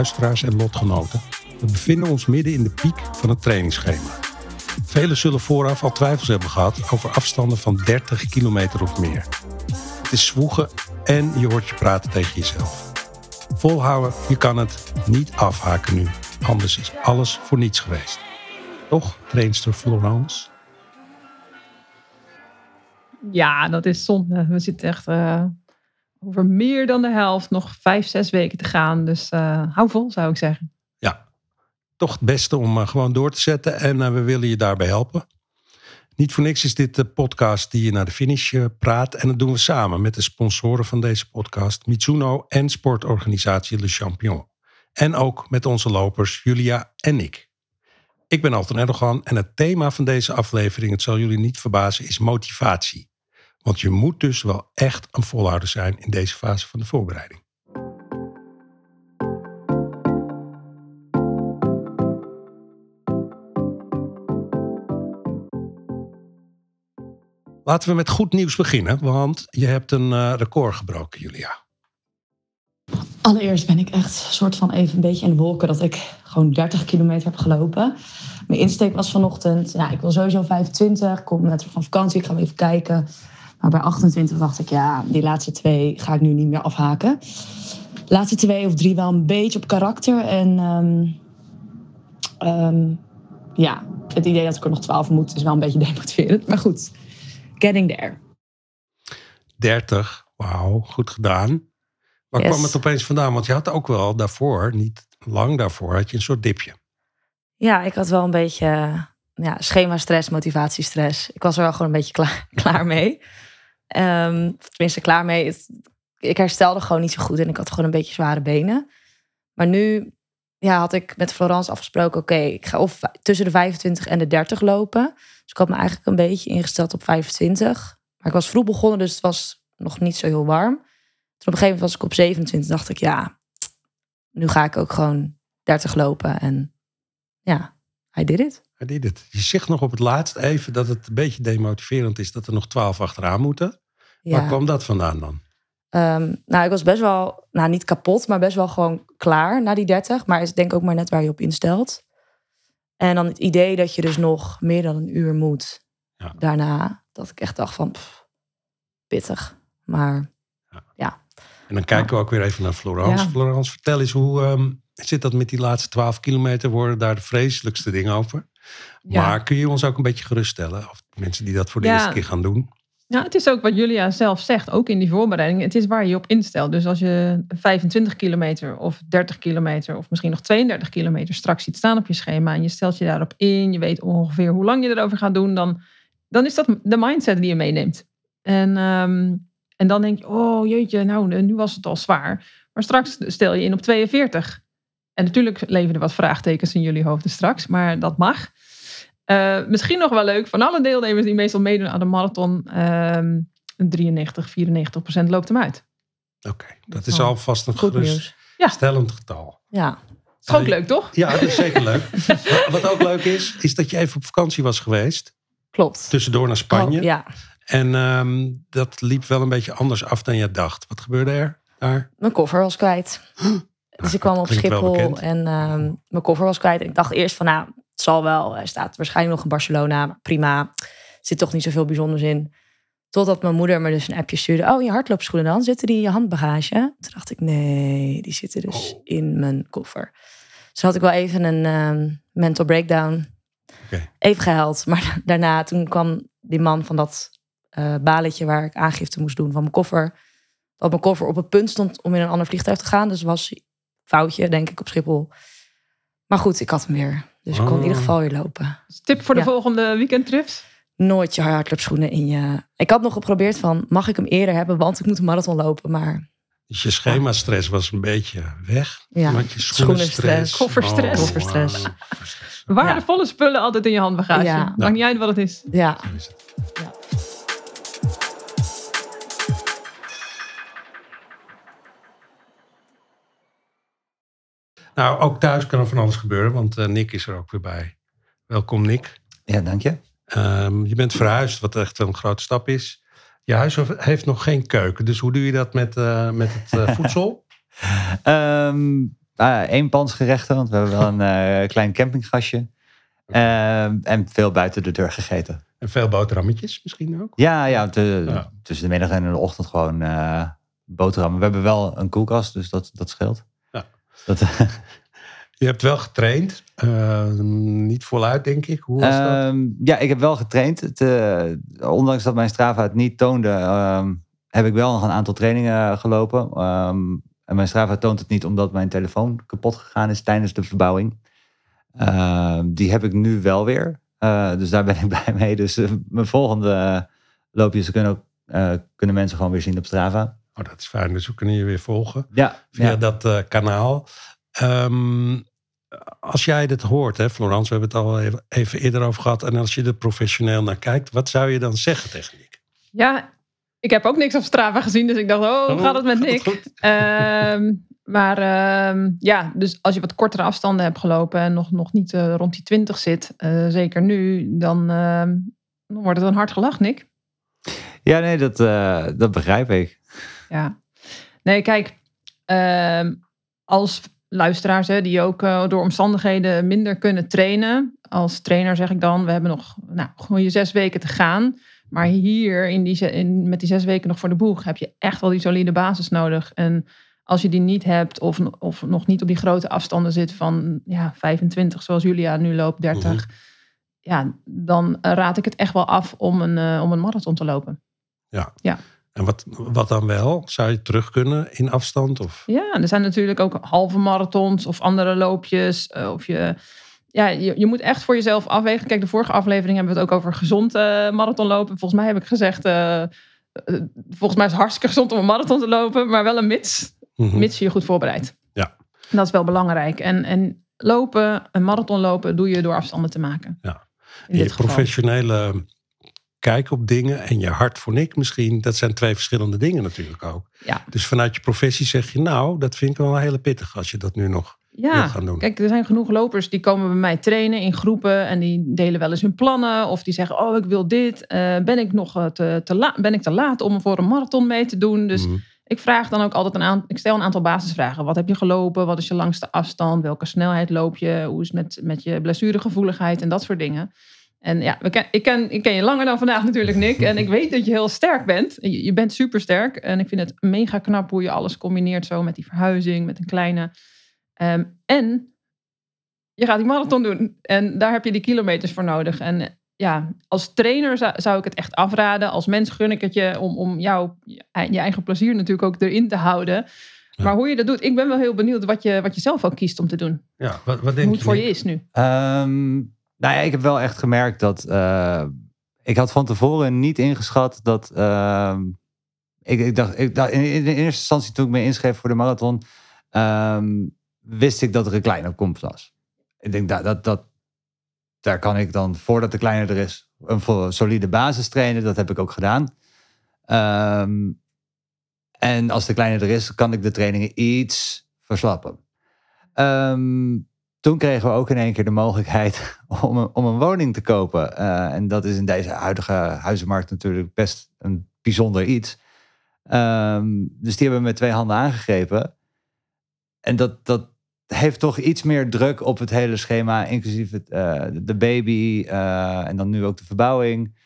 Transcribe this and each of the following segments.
luisteraars en lotgenoten. We bevinden ons midden in de piek van het trainingsschema. Velen zullen vooraf al twijfels hebben gehad over afstanden van 30 kilometer of meer. Het is zwoegen en je hoort je praten tegen jezelf. Volhouden, je kan het niet afhaken nu. Anders is alles voor niets geweest. Toch, trainster Florence? Ja, dat is zonde. We zitten echt uh, over meer dan de helft. Nog vijf, zes weken te gaan. Dus uh, hou vol, zou ik zeggen. Ja, toch het beste om uh, gewoon door te zetten. En we willen je daarbij helpen. Niet voor niks is dit de podcast die je naar de finish praat. En dat doen we samen met de sponsoren van deze podcast. Mitsuno en sportorganisatie Le Champion. En ook met onze lopers Julia en ik. Ik ben Alton Erdogan en het thema van deze aflevering, het zal jullie niet verbazen, is motivatie. Want je moet dus wel echt een volhouder zijn in deze fase van de voorbereiding. Laten we met goed nieuws beginnen, want je hebt een uh, record gebroken, Julia. Allereerst ben ik echt soort van even een beetje in de wolken dat ik gewoon 30 kilometer heb gelopen. Mijn insteek was vanochtend, ja, ik wil sowieso 25, ik kom net van vakantie, ik ga even kijken. Maar bij 28 dacht ik, ja, die laatste twee ga ik nu niet meer afhaken. De laatste twee of drie wel een beetje op karakter. En um, um, ja, het idee dat ik er nog 12 moet is wel een beetje demotiverend. Maar goed, getting there. 30, wauw, goed gedaan. Waar yes. kwam het opeens vandaan? Want je had ook wel daarvoor, niet lang daarvoor, had je een soort dipje. Ja, ik had wel een beetje ja, schema-stress, motivatiestress. Ik was er wel gewoon een beetje klaar, klaar mee. Um, tenminste, klaar mee. Ik herstelde gewoon niet zo goed en ik had gewoon een beetje zware benen. Maar nu ja, had ik met Florence afgesproken: oké, ik ga of tussen de 25 en de 30 lopen. Dus ik had me eigenlijk een beetje ingesteld op 25. Maar ik was vroeg begonnen, dus het was nog niet zo heel warm. Toen op een gegeven moment was ik op 27, dacht ik: ja, nu ga ik ook gewoon 30 lopen. En ja, I did it. I did it. Je zegt nog op het laatst even dat het een beetje demotiverend is dat er nog 12 achteraan moeten. Ja. Waar kwam dat vandaan dan? Um, nou, ik was best wel, nou niet kapot, maar best wel gewoon klaar na die 30. Maar ik denk ook maar net waar je op instelt. En dan het idee dat je dus nog meer dan een uur moet. Ja. Daarna, dat ik echt dacht van, pff, pittig. Maar ja. ja. En dan kijken we ook weer even naar Florence. Florence, vertel eens, hoe um, zit dat met die laatste 12 kilometer? Worden daar de vreselijkste dingen over? Maar kun je ons ook een beetje geruststellen? Of mensen die dat voor de eerste keer gaan doen? Nou, het is ook wat Julia zelf zegt, ook in die voorbereiding. Het is waar je je op instelt. Dus als je 25 kilometer of 30 kilometer of misschien nog 32 kilometer straks ziet staan op je schema en je stelt je daarop in, je weet ongeveer hoe lang je erover gaat doen, dan, dan is dat de mindset die je meeneemt. En, um, en dan denk je, oh jeetje, nou nu was het al zwaar. Maar straks stel je in op 42. En natuurlijk leven er wat vraagtekens in jullie hoofden straks, maar dat mag. Uh, misschien nog wel leuk, van alle deelnemers die meestal meedoen aan de marathon, um, 93, 94 procent loopt hem uit. Oké, okay, dat is alvast een geruststellend ja. getal. Ja. Is ook leuk, toch? Ja, dat is zeker leuk. Wat ook leuk is, is dat je even op vakantie was geweest. Klopt. Tussendoor naar Spanje. Oh, ja. En um, dat liep wel een beetje anders af dan je dacht. Wat gebeurde er daar? Mijn koffer was kwijt. Dus ik kwam op Schiphol en um, mijn koffer was kwijt. En ik dacht eerst van, nou, het zal wel. Hij staat waarschijnlijk nog in Barcelona. Prima. Zit toch niet zoveel bijzonders in. Totdat mijn moeder me dus een appje stuurde. Oh, je hardloopschoenen dan? Zitten die in je handbagage? Toen dacht ik, nee, die zitten dus oh. in mijn koffer. Dus had ik wel even een um, mental breakdown. Okay. Even gehuild. Maar daarna, toen kwam die man van dat uh, baletje waar ik aangifte moest doen van mijn koffer. Dat mijn koffer op het punt stond om in een ander vliegtuig te gaan. Dus was foutje, denk ik, op Schiphol. Maar goed, ik had hem weer. Dus ik kon in ieder oh. geval weer lopen. Tip voor de volgende weekendtrips? Nooit je hardloopschoenen in je... Ik had nog geprobeerd van, mag ik hem eerder hebben? Want ik moet een marathon lopen, maar... Dus je schema-stress was een beetje weg. Ja. Want je schoenenstress. Kofferstress. Oh, Kofferstress. Waardevolle spullen altijd in je handbagage. Ja. Maakt niet uit wat het is. Ja. ja. Nou, ook thuis kan er van alles gebeuren, want uh, Nick is er ook weer bij. Welkom Nick. Ja, dank je. Um, je bent verhuisd, wat echt een grote stap is. Je huis heeft nog geen keuken, dus hoe doe je dat met, uh, met het uh, voedsel? um, eenpansgerechten, want we hebben wel een klein campinggasje. Ehm, en veel buiten de deur gegeten. En veel boterhammetjes misschien ook? Ja, ja, tussen de middag en de ochtend gewoon boterhammen. We hebben wel een koelkast, dus dat, dat scheelt. Dat, je hebt wel getraind. Uh, niet voluit, denk ik. Hoe was dat? Ehm, ja, ik heb wel getraind. Het, uh, ondanks dat mijn Strava het niet toonde, uh, heb ik wel nog een aantal trainingen gelopen. Ehm, en mijn Strava toont het niet omdat mijn telefoon kapot gegaan is tijdens de verbouwing. die heb ik nu wel weer. Eh, dus daar ben ik blij mee. Dus mijn volgende loopjes kunnen, ook, kunnen mensen gewoon weer zien op Strava. Oh, dat is fijn. Dus we kunnen je weer volgen ja, via dat kanaal. Um, als jij dit hoort, hè, Florence, we hebben het al even, even, eerder over gehad. En als je er professioneel naar kijkt, wat zou je dan zeggen tegen Nick? Ja, ik heb ook niks op Strava gezien, dus ik dacht, oh, hoe oh, gaat het met Nick? Um, maar ehm, ja, dus als je wat kortere afstanden hebt gelopen en nog, nog niet uh, rond die 20 zit, uh, zeker nu, dan, uh, dan, wordt het een hard gelach, Nick. Ja, nee, dat, eh, dat begrijp ik. Ja, nee, kijk, ehm, als luisteraars hè, die ook door omstandigheden minder kunnen trainen, als trainer zeg ik dan, we hebben nog nou, je zes weken te gaan. Maar hier in die, in, met die zes weken nog voor de boeg heb je echt wel die solide basis nodig. En als je die niet hebt of, of nog niet op die grote afstanden zit van ja, 25, zoals Julia nu loopt, 30, mhm. ja, dan raad ik het echt wel af om een, uh, om een marathon te lopen. Ja. ja. En wat, wat dan wel? Zou je terug kunnen in afstand? Of? Ja, er zijn natuurlijk ook halve marathons of andere loopjes. Eh, of je, ja, je, je moet echt voor jezelf afwegen. Kijk, de vorige aflevering hebben we het ook over gezond uh, marathonlopen. Volgens mij heb ik gezegd, volgens mij is het hartstikke gezond om een marathon te lopen, maar wel een mits. -hmm. Mits je je goed voorbereidt. Ja. dat is wel belangrijk. En, en lopen, een marathon lopen, doe je door afstanden te maken. Ja. In je professionele kijk op dingen en je hart voor Nick misschien, dat zijn twee verschillende dingen natuurlijk ook. Ja. Dus vanuit je professie zeg je, nou, dat vind ik wel een hele pittig als je dat nu nog ja, gaan doen. Kijk, er zijn genoeg lopers die komen bij mij trainen in groepen en die delen wel eens hun plannen of die zeggen, oh, ik wil dit. Uh, ben ik nog te, te laat? Ben ik te laat om voor een marathon mee te doen? Dus mhm. Ik vraag dan ook altijd een aantal, ik stel een aantal basisvragen. Wat heb je gelopen? Wat is je langste afstand? Welke snelheid loop je? Hoe is het met, met je blessuregevoeligheid en dat soort dingen? En ja, we ken, ik, ken, ik ken je langer dan vandaag natuurlijk, Nick. En ik weet dat je heel sterk bent. Je, je bent super sterk. En ik vind het mega knap hoe je alles combineert zo met die verhuizing, met een kleine. Ehm, en je gaat die marathon doen. En daar heb je die kilometers voor nodig. En ja, als trainer zou, zou, ik het echt afraden. Als mens gun ik het je om, om jou, je eigen plezier natuurlijk ook erin te houden. Maar hoe je dat doet, ik ben wel heel benieuwd wat je, wat je zelf ook kiest om te doen. Ja, wat, wat denk hoe het voor je is nu. Um, nou ja, ik heb wel echt gemerkt dat. Uh, ik had van tevoren niet ingeschat dat. Uh, ik, ik, dacht, ik dacht in, in, eerste instantie toen ik me inschreef voor de marathon. Um, wist ik dat er een kleine opkomst was. Ik denk dat, dat, dat daar kan ik dan, voordat de kleine er is, een solide basis trainen. Dat heb ik ook gedaan. Um, en als de kleine er is, kan ik de trainingen iets verslappen. Um, toen kregen we ook in één keer de mogelijkheid om een, om een woning te kopen. Uh, en dat is in deze huidige huizenmarkt natuurlijk best een bijzonder iets. Um, dus die hebben we met twee handen aangegrepen. En dat, dat, heeft toch iets meer druk op het hele schema, inclusief het, uh, de baby uh, en dan nu ook de verbouwing.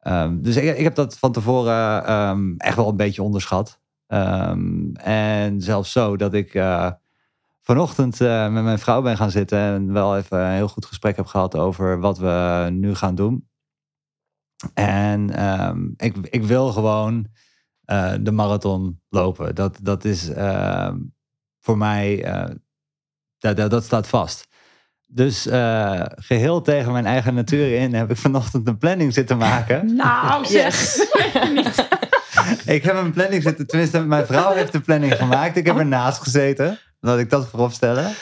Um, dus ik, heb dat van tevoren um, echt wel een beetje onderschat. En zelfs zo dat ik vanochtend met mijn vrouw ben gaan zitten en wel even een heel goed gesprek heb gehad over wat we nu gaan doen. En ik, ik wil gewoon de marathon lopen. Dat, dat is voor mij dat, dat, dat staat vast. Dus uh, geheel tegen mijn eigen natuur in heb ik vanochtend een planning zitten maken. Nou, zeg. ik heb een planning zitten, tenminste, mijn vrouw heeft de planning gemaakt. Ik heb ernaast gezeten, laat ik dat voorop stellen.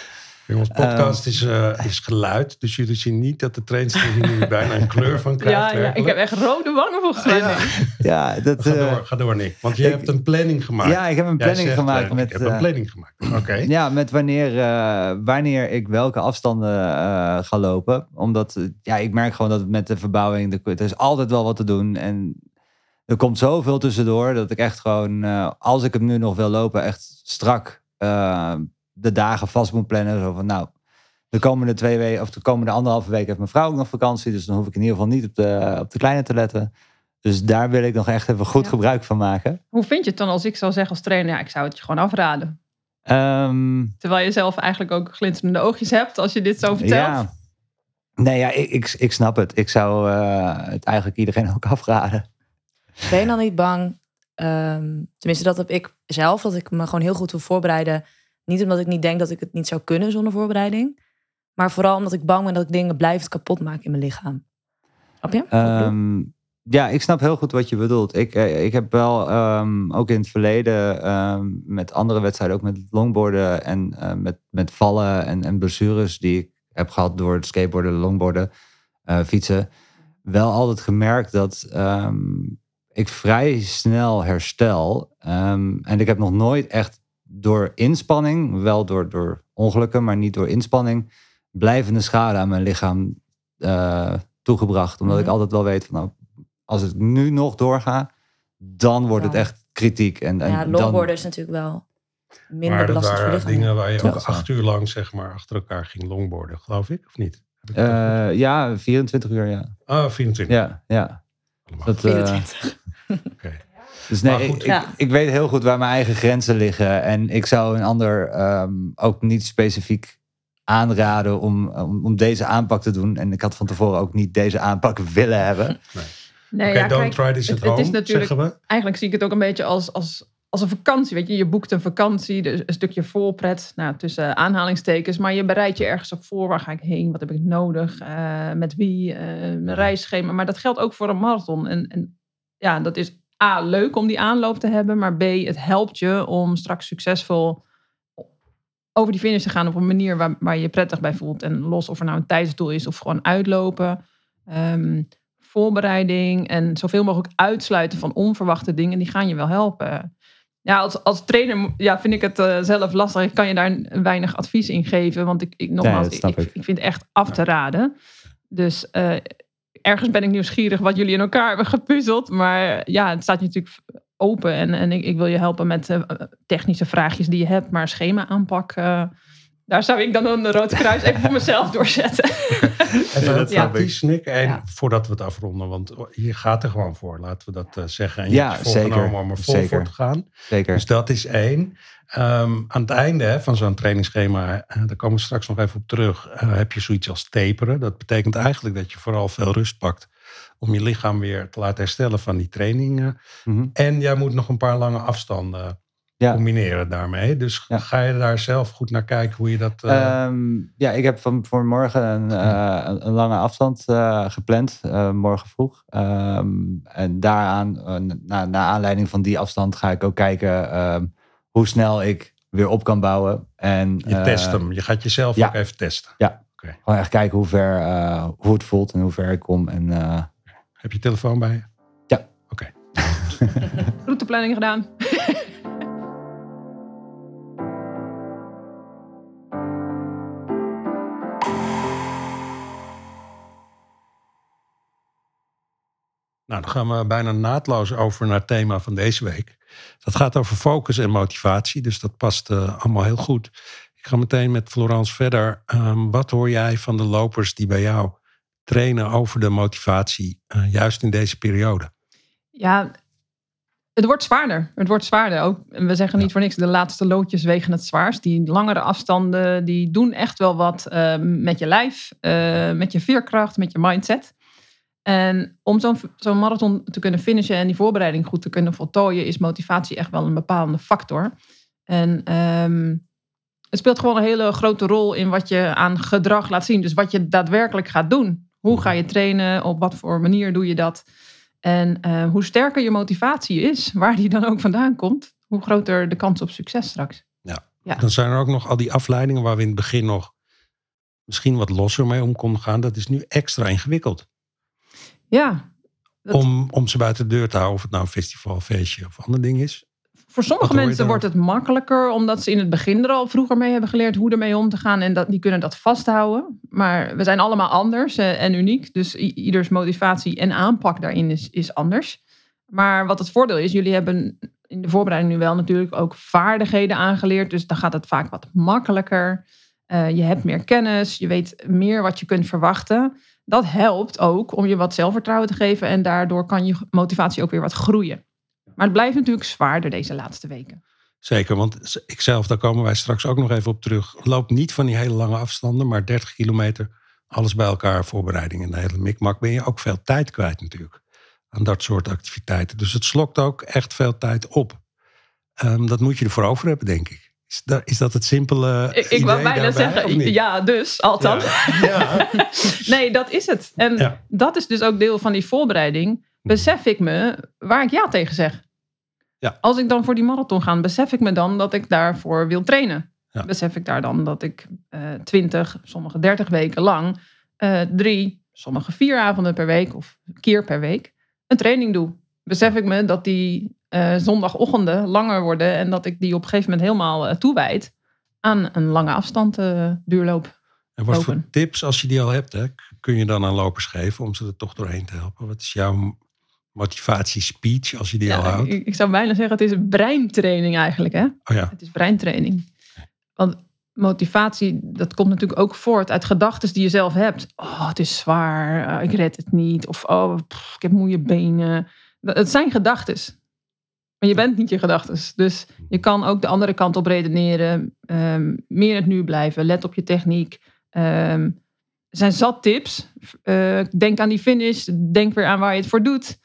Jongens, podcast is, uh, is geluid. Dus jullie zien niet dat de trainster hier nu bijna een kleur van krijgt. Ja, ja ik heb echt rode wangen volgens mij. Ja, ja dat, ga, door, uh, ga door, Nick. Want je hebt een planning gemaakt. Ja, ik heb een planning gemaakt. Met, ik heb een planning gemaakt. Oké. Ja, met wanneer, uh, wanneer ik welke afstanden ga lopen. Omdat ja, ik merk gewoon dat met de verbouwing, er is altijd wel wat te doen. En er komt zoveel tussendoor dat ik echt gewoon, als ik hem nu nog wil lopen, echt strak de dagen vast moet plannen. Zo van, nou, de komende twee weken of de komende anderhalve week heeft mijn vrouw ook nog vakantie. Dus dan hoef ik in ieder geval niet op de, op de kleine te letten. Dus daar wil ik nog echt even goed gebruik van maken. Hoe vind je het dan als ik zou zeggen als trainer, ja, ik zou het je gewoon afraden? Ehm, Terwijl je zelf eigenlijk ook glinsterende oogjes hebt als je dit zo vertelt. Ja. Nee, ja, ik, ik, ik snap het. Ik zou uh, het eigenlijk iedereen ook afraden. Ben je dan niet bang? Um, tenminste, dat heb ik zelf, dat ik me gewoon heel goed wil voorbereiden. Niet omdat ik niet denk dat ik het niet zou kunnen zonder voorbereiding. Maar vooral omdat ik bang ben dat ik dingen blijf kapot maken in mijn lichaam. Snap je? Um, ja, ik snap heel goed wat je bedoelt. Ik, eh, ik heb wel um, ook in het verleden met andere wedstrijden, ook met longboarden en uh, met, met vallen en, en blessures die ik heb gehad door het skateboarden, longboarden, uh, fietsen, wel altijd gemerkt dat ik vrij snel herstel. en ik heb nog nooit echt door inspanning, wel door, door ongelukken, maar niet door inspanning, blijvende schade aan mijn lichaam toegebracht. Omdat ik altijd wel weet van nou, als ik nu nog doorga, dan wordt het echt kritiek. En, en ja, longboarden is natuurlijk wel minder maar belastend voor waren dingen waar je ook acht uur lang zeg maar achter elkaar ging longboarden, geloof ik, of niet? Uh, ja, 24 uur, ja. Oh, 24. Ja, ja. Dat, 24. Okay. Dus nee, ik, ja. ik, ik, weet heel goed waar mijn eigen grenzen liggen. En ik zou een ander um, ook niet specifiek aanraden om, om, om, deze aanpak te doen. En ik had van tevoren ook niet deze aanpak willen hebben. Nee. Nee, okay, ja, don't kijk, try this at het, home, het is natuurlijk, Eigenlijk zie ik het ook een beetje als, als, als een vakantie. Weet je, je boekt een vakantie, dus een stukje voorpret, nou, tussen aanhalingstekens. Maar je bereidt je ergens op voor. Waar ga ik heen? Wat heb ik nodig? Uh, met wie? Uh, mijn reisschema. Maar dat geldt ook voor een marathon. En, en ja, dat is A, leuk om die aanloop te hebben. Maar B, het helpt je om straks succesvol over die finish te gaan op een manier waar, waar je je prettig bij voelt. En los of er nou een tijdsdoel is of gewoon uitlopen. Um, voorbereiding en zoveel mogelijk uitsluiten van onverwachte dingen, die gaan je wel helpen. Ja, als, als trainer ja, vind ik het uh, zelf lastig. Ik kan je daar weinig advies in geven, want ik, ik nogmaals, ik, ik. ik, vind het echt af te raden. Dus uh, ergens ben ik nieuwsgierig wat jullie in elkaar hebben gepuzzeld. Maar ja, het staat natuurlijk open en, en ik, ik wil je helpen met uh, technische vraagjes die je hebt, maar schema aanpak daar zou ik dan een rood kruis even voor mezelf doorzetten. Even dat ja. Nick. En ja. voordat we het afronden, want je gaat er gewoon voor, laten we dat uh, zeggen. En je ja, hebt zeker. om er vol zeker. voor te gaan. Zeker. Dus dat is één. Um, aan het einde hè, van zo'n trainingsschema, uh, daar komen we straks nog even op terug, uh, heb je zoiets als taperen. Dat betekent eigenlijk dat je vooral veel rust pakt om je lichaam weer te laten herstellen van die trainingen. Mm -hmm. En jij moet nog een paar lange afstanden ja. combineren daarmee. Dus ja. ga je daar zelf goed naar kijken hoe je dat. Uh... Um, ja, ik heb van, voor morgen een, uh, een lange afstand uh, gepland, morgen vroeg. Um, en daaraan, na, naar aanleiding van die afstand, ga ik ook kijken um, hoe snel ik weer op kan bouwen. En, je test hem, je gaat jezelf ja. ook even testen. Ja, okay. gewoon echt kijken hoe ver, hoe het voelt en hoe ver ik kom. En, heb je telefoon bij je? Ja. Oké. Okay. Routeplanning gedaan. Nou, dan gaan we bijna naadloos over naar het thema van deze week. Dat gaat over focus en motivatie, dus dat past uh, allemaal heel goed. Ik ga meteen met Florence verder. Um, wat hoor jij van de lopers die bij jou trainen over de motivatie, uh, juist in deze periode? Ja, het wordt zwaarder. Het wordt zwaarder. Ook, we zeggen niet ja. voor niks, de laatste loodjes wegen het zwaarst. Die langere afstanden, die doen echt wel wat uh, met je lijf, met je veerkracht, met je mindset. En om zo'n zo marathon te kunnen finishen en die voorbereiding goed te kunnen voltooien, is motivatie echt wel een bepalende factor. En um, het speelt gewoon een hele grote rol in wat je aan gedrag laat zien. Dus wat je daadwerkelijk gaat doen. Hoe ga je trainen? Op wat voor manier doe je dat? En uh, hoe sterker je motivatie is, waar die dan ook vandaan komt, hoe groter de kans op succes straks. Ja. ja. Dan zijn er ook nog al die afleidingen waar we in het begin nog misschien wat losser mee om konden gaan. Dat is nu extra ingewikkeld. Ja. Dat... Om, om ze buiten de deur te houden, of het nou een festival, feestje of ander ding is. Voor sommige mensen wordt het makkelijker, omdat ze in het begin er al vroeger mee hebben geleerd hoe ermee om te gaan. En dat, die kunnen dat vasthouden. Maar we zijn allemaal anders eh, en uniek. Dus ieders motivatie en aanpak daarin is, is anders. Maar wat het voordeel is, jullie hebben in de voorbereiding nu wel natuurlijk ook vaardigheden aangeleerd. Dus dan gaat het vaak wat makkelijker. Uh, je hebt meer kennis, je weet meer wat je kunt verwachten. Dat helpt ook om je wat zelfvertrouwen te geven en daardoor kan je motivatie ook weer wat groeien. Maar het blijft natuurlijk zwaarder deze laatste weken. Zeker, want ikzelf, daar komen wij straks ook nog even op terug. Loop niet van die hele lange afstanden, maar 30 kilometer, alles bij elkaar, voorbereiding en de hele mikmak, ben je ook veel tijd kwijt natuurlijk aan dat soort activiteiten. Dus het slokt ook echt veel tijd op. Um, dat moet je ervoor over hebben, denk ik. Is dat, is dat het simpele. Ik, ik wou bijna zeggen, ja, dus, althans. Ja. nee, dat is het. En dat is dus ook deel van die voorbereiding. Besef ik me waar ik ja tegen zeg. Ja. Als ik dan voor die marathon ga, besef ik me dan dat ik daarvoor wil trainen. Besef ik daar dan dat ik uh, 20, sommige 30 weken lang, uh, drie, sommige vier avonden per week of keer per week, een training doe. Besef ik me dat die uh, zondagochtenden langer worden en dat ik die op een gegeven moment helemaal uh, toewijd aan een lange afstand uh, duurloop. En wat voor tips, als je die al hebt, hè, kun je dan aan lopers geven om ze er toch doorheen te helpen? Wat is jouw motivatiespeech als je die al houdt? Ik, ik, zou bijna zeggen, het is breintraining eigenlijk. Hè? Oh ja. Het is breintraining. Want motivatie, dat komt natuurlijk ook voort uit gedachten die je zelf hebt. Oh, het is zwaar, ik red het niet. Of oh, ik heb moeie benen. Het zijn gedachten. Maar je bent niet je gedachten. Dus je kan ook de andere kant op redeneren. Um, meer in het nu blijven. Let op je techniek. Um, er zijn zat tips. Uh, denk aan die finish. Denk weer aan waar je het voor doet.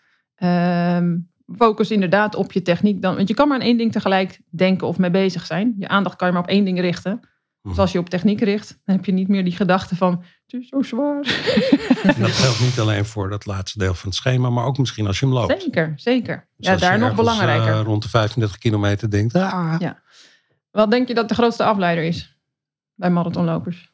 Um, focus inderdaad op je techniek. Dan, want je kan maar aan één ding tegelijk denken of mee bezig zijn. Je aandacht kan je maar op één ding richten. Dus mhm. als je op techniek richt, dan heb je niet meer die gedachte van het is zo zwaar. dat geldt niet alleen voor dat laatste deel van het schema, maar ook misschien als je hem loopt. Zeker, zeker. Dus ja, daar nog belangrijker. Uh, rond de 35 kilometer denkt, ah. Ja. Wat denk je dat de grootste afleider is bij marathonlopers?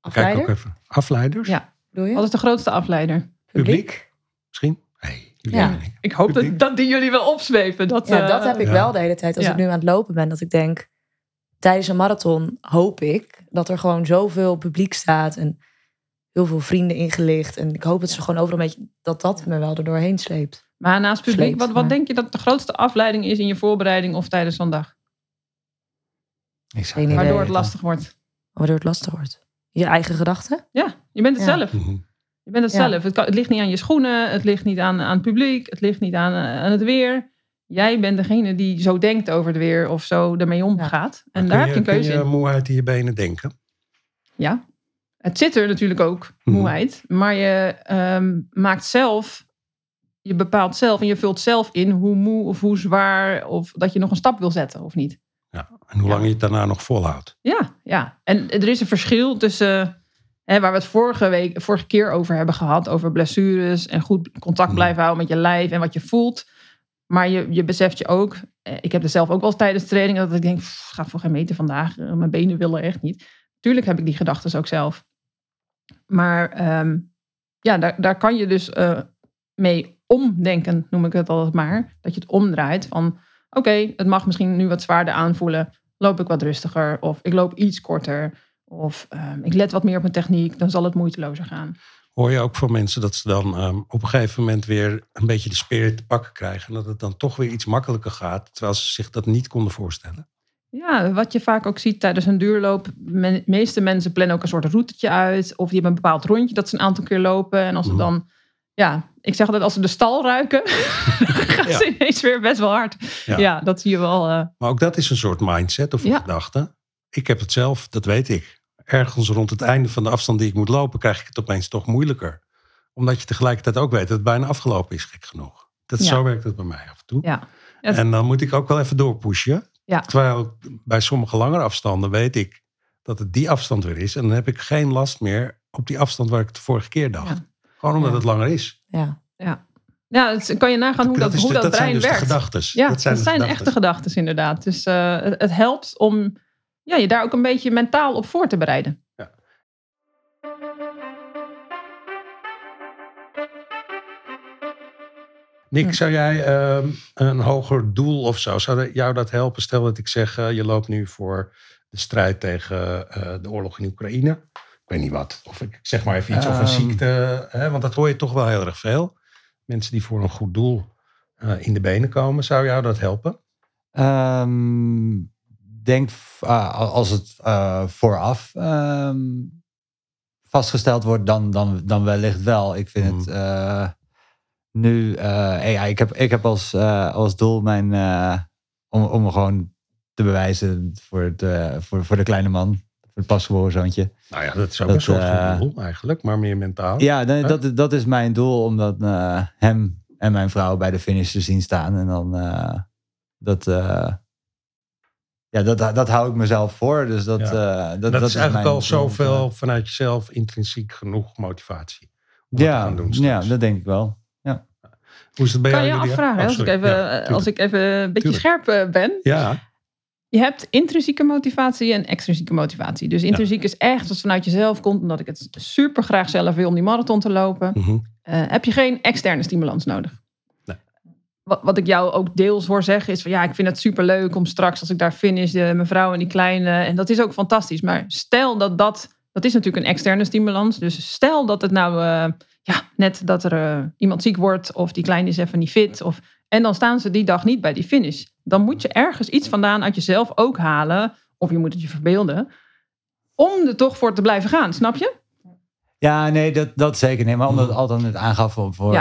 Afleider? Kijk ook even. Afleiders? Ja. Doe je? Wat is de grootste afleider? Publiek? Misschien? Hey, ja. Ik hoop dat, dat, die jullie wel opzwepen. Dat, ja, dat heb ik wel de hele tijd als ik nu aan het lopen ben. Dat ik denk, tijdens een marathon hoop ik dat er gewoon zoveel publiek staat en heel veel vrienden ingelicht. En ik hoop dat ze gewoon overal een beetje dat dat me wel er doorheen sleept. Maar naast publiek, wat, wat denk je dat de grootste afleiding is in je voorbereiding of tijdens zo'n dag? Waardoor het lastig wordt. Waardoor het lastig wordt. Je eigen gedachten? Ja, je bent het zelf. Mhm. Je bent het zelf. Het, kan, het, ligt niet aan je schoenen, het ligt niet aan, aan het publiek, het ligt niet aan, aan het weer jij bent degene die zo denkt over het weer of zo ermee omgaat. En daar heb je een keuze in. Kun je moeheid in je benen denken? Ja, het zit er natuurlijk ook, mhm. moeheid. Maar je um, maakt zelf, je bepaalt zelf en je vult zelf in hoe moe of hoe zwaar of dat je nog een stap wil zetten of niet. Ja, en hoe lang je het daarna nog volhoudt. Ja, ja. En er is een verschil tussen Hè, waar we het vorige, week, vorige keer over hebben gehad, over blessures en goed contact mhm. blijven houden met je lijf en wat je voelt. Maar je, je beseft je ook, eh, ik heb er zelf ook wel tijdens training dat ik denk, ga voor geen meter vandaag, eh, mijn benen willen echt niet. Tuurlijk heb ik die gedachten ook zelf. Maar ehm, ja, daar, daar kan je dus uh, mee omdenken, noem ik het altijd maar. Dat je het omdraait van, oké, het mag misschien nu wat zwaarder aanvoelen. Loop ik wat rustiger of ik loop iets korter. Of ehm, ik let wat meer op mijn techniek, dan zal het moeitelozer gaan hoor je ook van mensen dat ze dan um, op een gegeven moment weer een beetje de spirit te pakken krijgen. En dat het dan toch weer iets makkelijker gaat, terwijl ze zich dat niet konden voorstellen. Ja, wat je vaak ook ziet tijdens een duurloop. De meeste mensen plannen ook een soort routetje uit. Of die hebben een bepaald rondje dat ze een aantal keer lopen. En als ze mhm. dan, ja, ik zeg altijd als ze de stal ruiken, gaan ze ineens weer best wel hard. Ja, dat zie je wel. Uh... Maar ook dat is een soort mindset of een gedachte. Ik heb het zelf, dat weet ik ergens rond het einde van de afstand die ik moet lopen, krijg ik het opeens toch moeilijker. Omdat je tegelijkertijd ook weet dat het bijna afgelopen is, gek genoeg. Dat, Zo werkt het bij mij af en toe. Ja. En dan moet ik ook wel even doorpushen. Ja. Terwijl bij sommige langere afstanden weet ik dat het die afstand weer is. En dan heb ik geen last meer op die afstand waar ik de vorige keer dacht. Gewoon omdat het langer is. Ja, ja. Ja, kan je nagaan hoe dat, hoe dat, dat brein dus werkt. Gedachtes. Ja, dat zijn, dat zijn echte gedachten inderdaad. Dus uh, het helpt om ja, je daar ook een beetje mentaal op voor te bereiden. Ja. Nick, zou jij ehm, een hoger doel of zo, zou jou dat helpen? Stel dat ik zeg, uh, je loopt nu voor de strijd tegen uh, de oorlog in Oekraïne. Ik weet niet wat. Of ik zeg maar even iets, um. of een ehm. ziekte. Hè, want dat hoor je toch wel heel erg veel. Mensen die voor een goed doel in de benen komen. Zou jou dat helpen? Um, denk uh, als het uh, vooraf um, vastgesteld wordt, dan, dan, dan wellicht wel. Ik vind het uh, nu, ja, ik, heb, ik heb als, als doel mijn, om, om me gewoon te bewijzen voor, het, voor, voor de kleine man, voor het pasgeboren zoontje. Nou ja, dat is ook een soort van doel eigenlijk, maar meer mentaal. Ja, dat, dat is mijn doel, omdat hem en mijn vrouw bij de finish te zien staan. En dan dat ja, dat, dat hou ik mezelf voor. Dus dat, ja. uh, dat, dat, is eigenlijk al zoveel vanuit jezelf intrinsiek genoeg motivatie. Om ja, te doen ja, dat denk ik wel. Ja. Hoe is het bij kan jou? Kan je afvragen, oh, als, ik even, ja, als ik even een beetje tuurlijk. scherp eh, ben. Ja. Je hebt intrinsieke motivatie en extrinsieke motivatie. Dus intrinsiek is echt als het vanuit jezelf komt, omdat ik het super graag zelf wil om die marathon te lopen. Mm -hmm. uh, heb je geen externe stimulans nodig wat, wat ik jou ook deels hoor zeggen is van ja, ik vind het super leuk om straks als ik daar finish, de, mijn en die kleine. En dat is ook fantastisch. Maar stel dat dat, dat is natuurlijk een externe stimulans. Dus stel dat het nou uh, ja, net dat er uh, iemand ziek wordt of die kleine is even niet fit. Of, en dan staan ze die dag niet bij die finish. Dan moet je ergens iets vandaan uit jezelf ook halen. Of je moet het je verbeelden. Om er toch voor te blijven gaan, snap je? Ja, nee, dat, dat zeker. Nee, maar omdat het altijd het aangaf voor, voor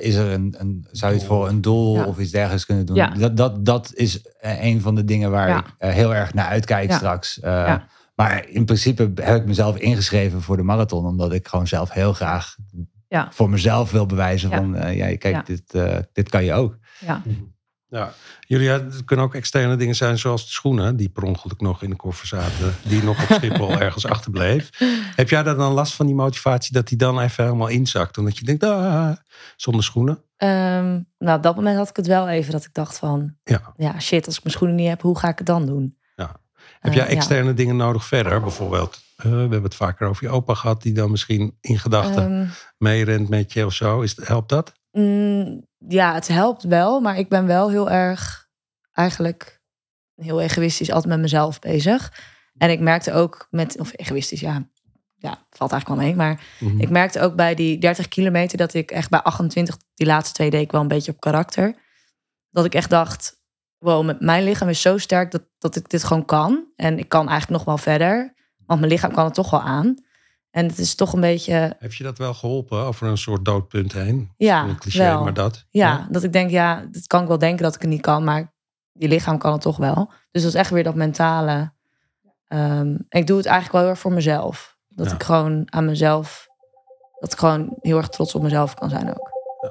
is er een, een, zou je het voor een doel of iets dergelijks kunnen doen? Dat, dat, dat is eh, een van de dingen waar ik uh, heel erg naar uitkijk straks. Uh, maar in principe heb ik mezelf ingeschreven voor de marathon, omdat ik gewoon zelf heel graag voor mezelf wil bewijzen van, uh, ja, kijk, dit, dit kan je ook. Ja. Ja, jullie, het kunnen ook externe dingen zijn zoals de schoenen, die per ongeluk nog in de koffer zaten, die nog op Schiphol ergens achterbleef. Heb jij daar dan last van die motivatie dat die dan even helemaal inzakt? Omdat je denkt, ah, zonder schoenen? Um, nou, op dat moment had ik het wel even dat ik dacht van, ja. ja, shit, als ik mijn schoenen niet heb, hoe ga ik het dan doen? Ja. Heb jij externe dingen nodig verder? Bijvoorbeeld, uh, we hebben het vaker over je opa gehad, die dan misschien in gedachten um, meerent met je of zo. Is, helpt dat? Mm, ja, het helpt wel, maar ik ben wel heel erg eigenlijk heel egoïstisch altijd met mezelf bezig. En ik merkte ook met, of egoïstisch, ja, ja valt eigenlijk wel mee. Maar mm-hmm. ik merkte ook bij die 30 kilometer dat ik echt bij 28, die laatste twee deed ik wel een beetje op karakter. Dat ik echt dacht, wow, mijn lichaam is zo sterk dat, dat ik dit gewoon kan. En ik kan eigenlijk nog wel verder, want mijn lichaam kan het toch wel aan. En het is toch een beetje. Heb je dat wel geholpen over een soort doodpunt heen? Ja, een cliché, wel. maar dat. Ja, ja, dat ik denk, ja, dat kan ik wel denken dat ik het niet kan, maar je lichaam kan het toch wel. Dus dat is echt weer dat mentale. Um, ik doe het eigenlijk wel heel erg voor mezelf. Dat ja. ik gewoon aan mezelf, dat ik gewoon heel erg trots op mezelf kan zijn ook. Ja.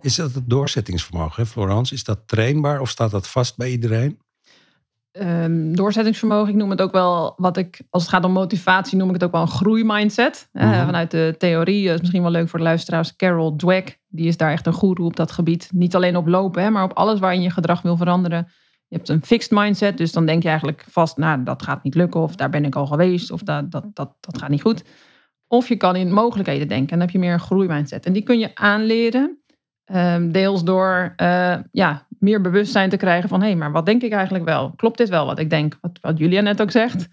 Is dat het doorzettingsvermogen, Florence? Is dat trainbaar of staat dat vast bij iedereen? Um, doorzettingsvermogen. Ik noem het ook wel, wat ik, als het gaat om motivatie, noem ik het ook wel een groeimindset. Mm -hmm. vanuit de theorie, is misschien wel leuk voor de luisteraars. Carol Dweck, die is daar echt een goeroe op dat gebied. Niet alleen op lopen, hè, maar op alles waarin je gedrag wil veranderen. Je hebt een fixed mindset, dus dan denk je eigenlijk vast, nou, dat gaat niet lukken, of daar ben ik al geweest, of dat, dat, dat, dat gaat niet goed. Of je kan in mogelijkheden denken en dan heb je meer een groeimindset. En die kun je aanleren, um, deels door uh, ja, meer bewustzijn te krijgen van hé, hey, maar wat denk ik eigenlijk wel? Klopt dit wel wat ik denk? Wat, wat Julia net ook zegt.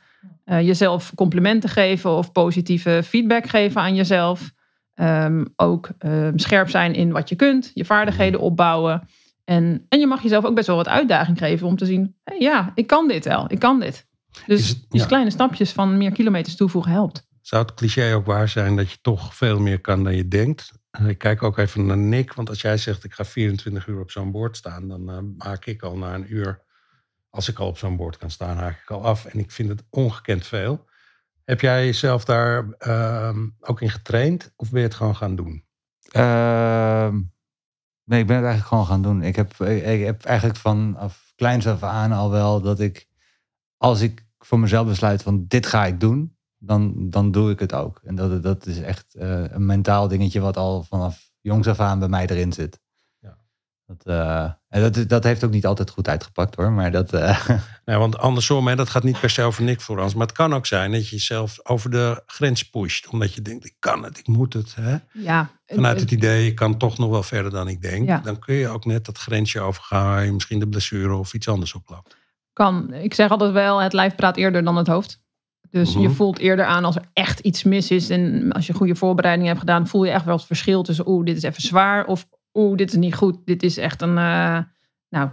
Uh, jezelf complimenten geven of positieve feedback geven aan jezelf. Um, ook um, scherp zijn in wat je kunt, je vaardigheden opbouwen. En, en je mag jezelf ook best wel wat uitdaging geven om te zien, hey, ja, ik kan dit wel, ik kan dit. Dus, het, dus kleine stapjes van meer kilometers toevoegen helpt. Zou het cliché ook waar zijn dat je toch veel meer kan dan je denkt? Ik kijk ook even naar Nick, want als jij zegt ik ga 24 uur op zo'n bord staan, dan uh, haak ik al na een uur, als ik al op zo'n bord kan staan, haak ik al af. En ik vind het ongekend veel. Heb jij jezelf daar uh, ook in getraind of ben je het gewoon gaan doen? Uh, nee, ik ben het eigenlijk gewoon gaan doen. Ik heb, ik, ik heb eigenlijk vanaf kleins af aan al wel dat ik, als ik voor mezelf besluit van dit ga ik doen, dan, dan doe ik het ook. En dat, dat is echt uh, een mentaal dingetje wat al vanaf jongs af aan bij mij erin zit. Ja. Dat, uh, en dat, dat heeft ook niet altijd goed uitgepakt hoor, maar dat... Uh... Nee, want andersom, hè, dat gaat niet per se over Nick Florence. Maar het kan ook zijn dat je jezelf over de grens pusht. Omdat je denkt, ik kan het, ik moet het. Hè? Ja, Vanuit het idee, ik kan toch nog wel verder dan ik denk. Ja. Dan kun je ook net dat grensje overgaan misschien de blessure of iets anders oploopt. Kan. Ik zeg altijd wel, het lijf praat eerder dan het hoofd Dus je Mhm. voelt eerder aan als er echt iets mis is. En als je goede voorbereiding hebt gedaan, voel je echt wel het verschil tussen oeh, dit is even zwaar of oeh, dit is niet goed. Dit is echt een, eh, nou,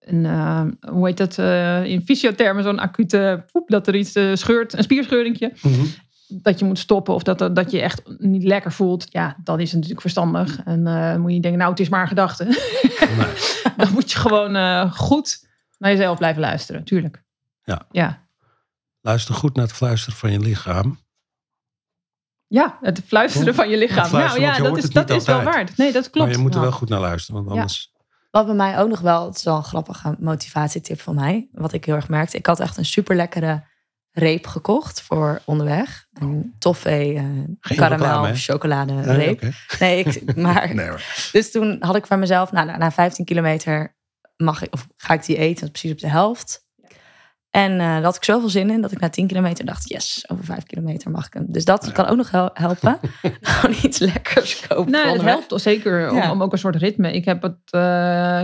een, eh, hoe heet dat eh, in fysiothermen, zo'n acute poep, dat er iets scheurt, een spierscheuringje. Mhm. Dat je moet stoppen of dat, dat je echt niet lekker voelt. Ja, dan is het natuurlijk verstandig. En moet je niet denken, nou, het is maar een gedachte. dan moet je gewoon goed naar jezelf blijven luisteren, tuurlijk. Ja. Ja. Luister goed naar het fluisteren van je lichaam. Ja, het fluisteren van je lichaam. Fluisteren, nou ja, dat is, het dat is wel waard. Nee, dat klopt. Maar je moet er wel goed naar luisteren, want Ja. anders... Wat bij mij ook nog wel, het is wel een grappige motivatietip van mij. Wat ik heel erg merkte. Ik had echt een super lekkere reep gekocht voor onderweg. Een toffee, eh, reclame, karamel, chocolade Nee, reep. Nee, ik, maar Nee. Dus toen had ik van mezelf, nou, na, na 15 kilometer mag ik, of ga ik die eten, precies op de helft. En eh daar had ik zoveel zin in dat ik na 10 kilometer dacht, yes, over 5 kilometer mag ik hem. Dus dat kan ook nog hel- helpen. Gewoon iets lekkers kopen. Nou, het helpt zeker om, Ja. om ook een soort ritme. Ik heb het eh,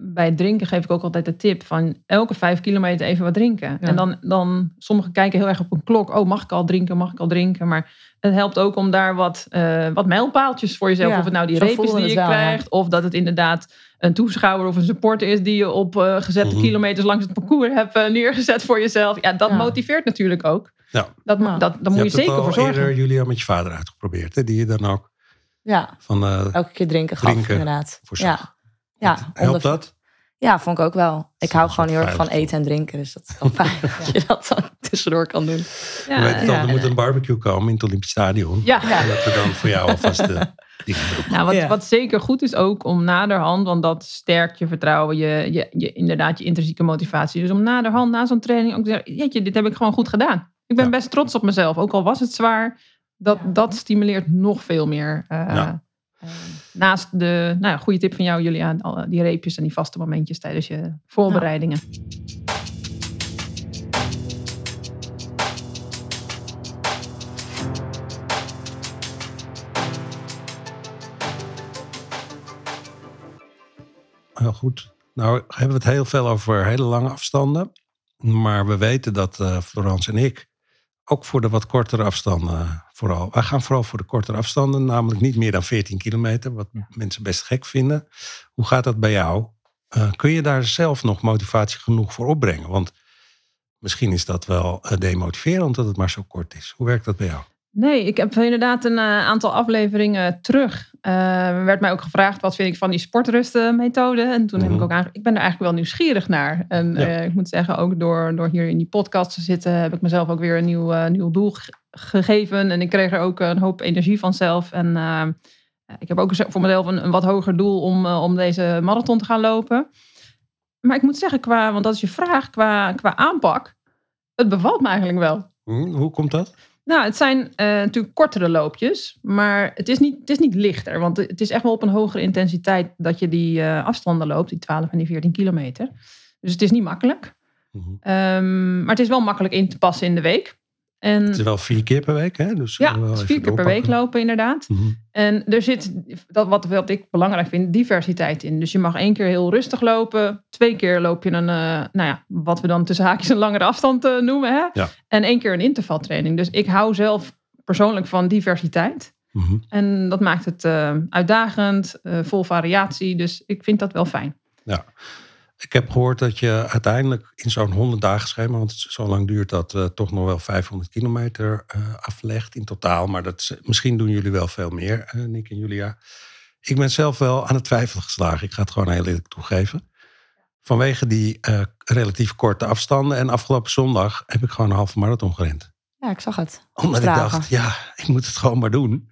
bij het drinken geef ik ook altijd de tip van elke vijf kilometer even wat drinken. Ja. En dan, dan sommigen kijken heel erg op een klok. Oh, mag ik al drinken? Mag ik al drinken? Maar het helpt ook om daar wat, eh, wat mijlpaaltjes voor jezelf. Ja, of het nou die zo reep is voelde die je wel, ja. krijgt. Of dat het inderdaad een toeschouwer of een supporter is die je op eh, gezette Mhm. kilometers langs het parcours hebt eh, neergezet voor jezelf. Ja, dat Ja. motiveert natuurlijk ook. Ja. Dat, Ja. dat, daar moet je, zeker al voor zorgen. eerder Julia met je vader uitgeprobeerd. Hè? Die je dan ook Ja, van... eh, elke keer drinken gaf, Drinken inderdaad. voorzag. Ja. Ja, helpt onder- dat? ja, vond ik ook wel. Ik hou gewoon heel erg van eten en drinken. Dus dat is wel fijn dat je dat dan tussendoor kan doen. Ja, Je weet het al, ja. er moet een barbecue komen in het Olympisch Stadion. ja. En dat we dan voor jou alvast de dingen doen. Nou, wat, Ja. wat zeker goed is ook om naderhand, want dat sterkt je vertrouwen, je, je, je, inderdaad je intrinsieke motivatie. Dus om naderhand, na zo'n training, ook te zeggen, jeetje, dit heb ik gewoon goed gedaan. Ik ben Ja. best trots op mezelf, ook al was het zwaar. Dat, dat stimuleert nog veel meer. eh, Ja. eh, naast de nou goede tip van jou, Julia, die reepjes en die vaste momentjes tijdens je voorbereidingen. Heel goed. Nou hebben we het heel veel over hele lange afstanden. Maar we weten dat eh Florence en ik ook voor de wat kortere afstanden vooral. Wij gaan vooral voor de kortere afstanden, namelijk niet meer dan 14 kilometer, wat mensen best gek vinden. Hoe gaat dat bij jou? Eh, kun je daar zelf nog motivatie genoeg voor opbrengen? Want misschien is dat wel eh, demotiverend dat het maar zo kort is. Hoe werkt dat bij jou? Nee, ik heb inderdaad een eh, aantal afleveringen terug. eh, werd mij ook gevraagd wat vind ik van die sportrustmethode. En toen heb Mhm. ik ook aange- ik ben er eigenlijk wel nieuwsgierig naar. En Ja. ik moet zeggen, ook door, door hier in die podcast te zitten, heb ik mezelf ook weer een nieuw, nieuw doel gegeven. En ik kreeg er ook een hoop energie van zelf. En eh, ik heb ook voor mezelf een, een wat hoger doel om, eh, om deze marathon te gaan lopen. Maar ik moet zeggen, qua, want dat is je vraag, qua, qua aanpak, het bevalt me eigenlijk wel. Hoe komt dat? Nou, het zijn eh, natuurlijk kortere loopjes, maar het is, niet, het is niet lichter. Want het is echt wel op een hogere intensiteit dat je die afstanden loopt, die 12 en die 14 kilometer. Dus het is niet makkelijk. Mhm. Ehm, maar het is wel makkelijk in te passen in de week. En Het is wel vier keer per week, hè? Dus ja, wel even vier keer per week lopen inderdaad. Mhm. En er zit, dat wat, wat ik belangrijk vind, diversiteit in. Dus je mag één keer heel rustig lopen. Twee keer loop je een, eh, nou ja, wat we dan tussen haakjes een langere afstand eh, noemen. Hè? Ja. En één keer een intervaltraining. Dus ik hou zelf persoonlijk van diversiteit. Mhm. En dat maakt het eh, uitdagend, vol variatie. Dus ik vind dat wel fijn. Ik heb gehoord dat je uiteindelijk in zo'n 100 dagen schema, want zo lang duurt dat, eh, toch nog wel 500 kilometer eh, aflegt in totaal. Maar dat is- misschien doen jullie wel veel meer, eh, Nick en Julia. Ik ben zelf wel aan het twijfelen geslagen. Ik ga het gewoon heel eerlijk toegeven. Vanwege die eh, relatief korte afstanden. En afgelopen zondag heb ik gewoon een halve marathon gerend. Ja, ik zag het. Omdat ik dacht, ja, ik moet het gewoon maar doen.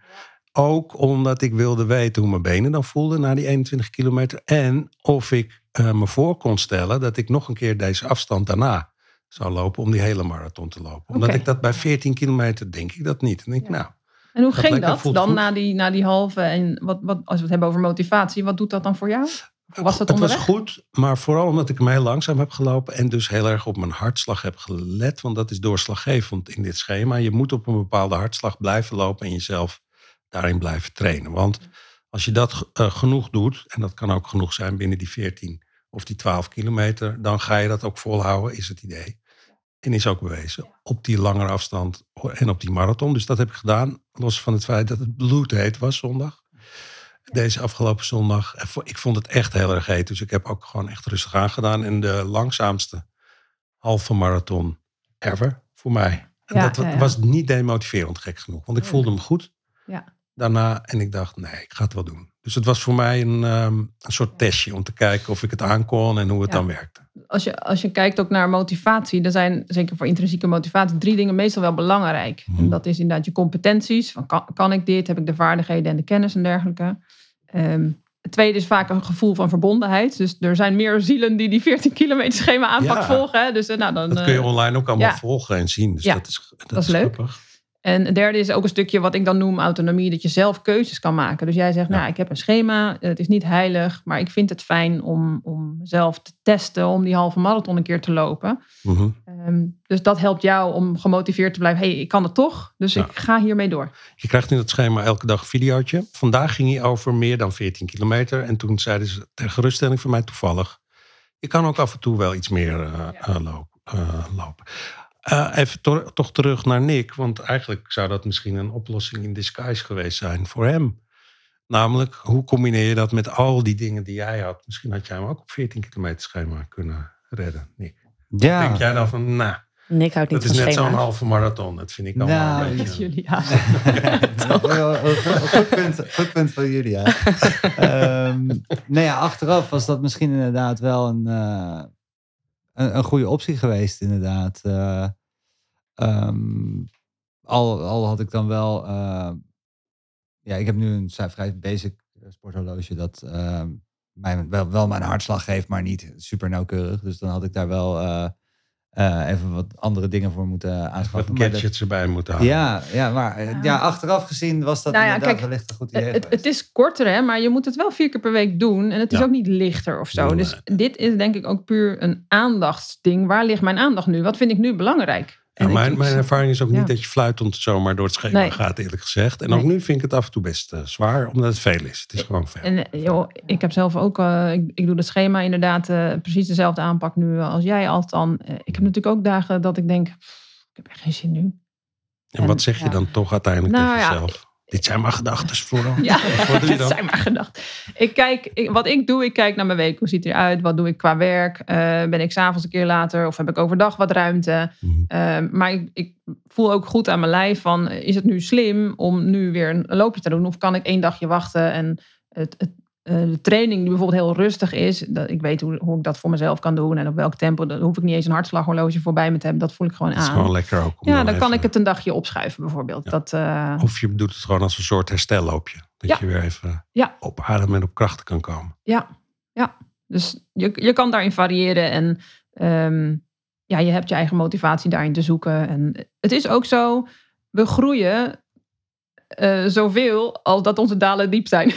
Ook omdat ik wilde weten hoe mijn benen dan voelden na die 21 kilometer. En of ik eh, me voor kon stellen dat ik nog een keer deze afstand daarna zou lopen om die hele marathon te lopen. Omdat ik dat bij 14 kilometer denk ik dat niet. En denk ik, nou, En hoe Dat ging lekker, dat dan goed. na die, na die halve? En wat, wat, als we het hebben over motivatie, wat doet dat dan voor jou? Was dat het was goed, maar vooral omdat ik hem heel langzaam heb gelopen en dus heel erg op mijn hartslag heb gelet. Want dat is doorslaggevend in dit schema. Je moet op een bepaalde hartslag blijven lopen en jezelf daarin blijven trainen. Want als je dat eh, genoeg doet, en dat kan ook genoeg zijn binnen die 14 of die 12 kilometer, dan ga je dat ook volhouden, is het idee. En is ook bewezen op die langere afstand en op die marathon. Dus dat heb ik gedaan. Los van het feit dat het bloedheet was zondag. Deze afgelopen zondag. Ik vond het echt heel erg heet. Dus ik heb ook gewoon echt rustig aangedaan. En de langzaamste halve marathon ever voor mij. En dat was niet demotiverend, gek genoeg. Want ik voelde me goed daarna. En ik dacht, nee, ik ga het wel doen. Dus het was voor mij een, um, een soort testje om te kijken of ik het aankon en hoe het dan werkte. Als je, als je kijkt ook naar motivatie, dan zijn zeker voor intrinsieke motivatie drie dingen meestal wel belangrijk. En mhm. dat is inderdaad je competenties. Van kan, kan, ik dit? Heb ik de vaardigheden en de kennis en dergelijke? Um, het tweede is vaak een gevoel van verbondenheid. Dus er zijn meer zielen die die 14 kilometer schema aanpak volgen. Hè? Dus, eh, nou, dan, dat kun je eh, online ook allemaal volgen en zien. Dus dat is, dat, is, leuk. En het derde is ook een stukje wat ik dan noem autonomie, dat je zelf keuzes kan maken. Dus jij zegt, nou, ik heb een schema, het is niet heilig, maar ik vind het fijn om, om zelf te testen, om die halve marathon een keer te lopen. Mhm. Ehm, dus dat helpt jou om gemotiveerd te blijven. hey, ik kan het toch, dus ik ga hiermee door. Je krijgt in het schema elke dag een videootje. Vandaag ging hij over meer dan 14 kilometer. En toen zeiden ze ter geruststelling voor mij toevallig, je kan ook af en toe wel iets meer uh, lopen. Uh, even toch terug naar Nick, want eigenlijk zou dat misschien een oplossing in disguise geweest zijn voor hem. Namelijk, hoe combineer je dat met al die dingen die jij had? Misschien had jij hem ook op 14 kilometer schema kunnen redden, Nick. Ja. Denk jij dan van, nou, Nick houdt niet dat is net zo'n halve marathon. Dat vind ik allemaal nou, een beetje... Julia. goed, punt, goed punt van Julia. um, nou ja, achteraf was dat misschien inderdaad wel een... Uh, een, een goede optie geweest, inderdaad. Uh, um, al, al had ik dan wel. Uh, ja, ik heb nu een vrij basic eh, sporthorloge dat uh, mij wel, wel mijn hartslag geeft, maar niet super nauwkeurig. Dus dan had ik daar wel uh, even wat andere dingen voor moeten aanschaffen. Wat gadgets erbij moeten halen. Ja, ja maar ja. achteraf gezien was dat nou ja, inderdaad kijk, wellicht een goed idee. Het, het, is korter, hè, maar je moet het wel vier keer per week doen. En het is ook niet lichter of zo. Dus dit is denk ik ook puur een aandachtsding. Waar ligt mijn aandacht nu? Wat vind ik nu belangrijk? Nou, mijn, mijn ervaring is ook niet dat je fluitend zomaar door het schema gaat, eerlijk gezegd. En ook nu vind ik het af en toe best uh, zwaar, omdat het veel is. Het is gewoon veel. En eh, joh, ik heb zelf ook, uh, ik, ik, doe het schema inderdaad uh, precies dezelfde aanpak nu als jij althans. ik heb natuurlijk ook dagen dat ik denk, ik heb echt geen zin nu. En, en wat zeg je dan toch uiteindelijk nou, tegen jezelf? Dit zijn maar gedachten vooral. Ja, dit zijn maar gedachten. Ik kijk, wat ik doe, ik kijk naar mijn week. Hoe ziet het eruit? Wat doe ik qua werk? Uh, ben ik s'avonds een keer later? Of heb ik overdag wat ruimte? Uh, maar ik, ik, voel ook goed aan mijn lijf van... Is het nu slim om nu weer een loopje te doen? Of kan ik één dagje wachten en het, het de training die bijvoorbeeld heel rustig is, dat ik weet hoe, hoe ik dat voor mezelf kan doen en op welk tempo, dan hoef ik niet eens een hartslaghorloge voorbij me te hebben. Dat voel ik gewoon aan. Dat is gewoon lekker ook. Ja, dan kan ik het een dagje opschuiven bijvoorbeeld. Dat, uh... Of je doet het gewoon als een soort herstelloopje. Dat je weer even ja. op adem en op krachten kan komen. Ja, ja. dus je, je kan daarin variëren en um, ja, je hebt je eigen motivatie daarin te zoeken. En het is ook zo, we groeien uh, zoveel als dat onze dalen diep zijn.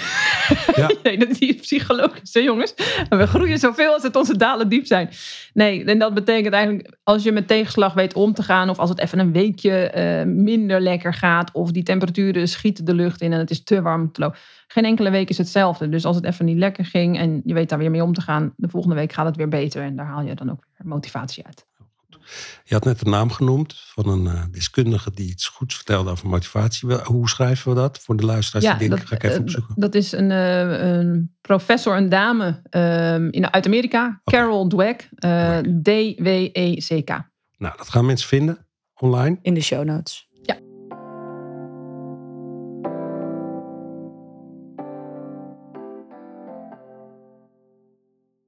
Ja. dat is psychologisch, jongens. We groeien zoveel als het onze dalen diep zijn. Nee, en dat betekent eigenlijk, als je met tegenslag weet om te gaan, of als het even een weekje uh, minder lekker gaat, of die temperaturen schieten de lucht in en het is te warm te lopen. Geen enkele week is hetzelfde. Dus als het even niet lekker ging en je weet daar weer mee om te gaan, de volgende week gaat het weer beter en daar haal je dan ook weer motivatie uit. Je had net een naam genoemd van een uh, deskundige die iets goeds vertelde over motivatie. Hoe schrijven we dat voor de luisteraars? Ja, die denken, ga ik even eh, opzoeken. Dat is een, uh, een professor, een dame uh, in, uit Amerika, Carol Dweck, D-W-E-C-K. Nou, dat gaan mensen vinden online. In de show notes. Ja.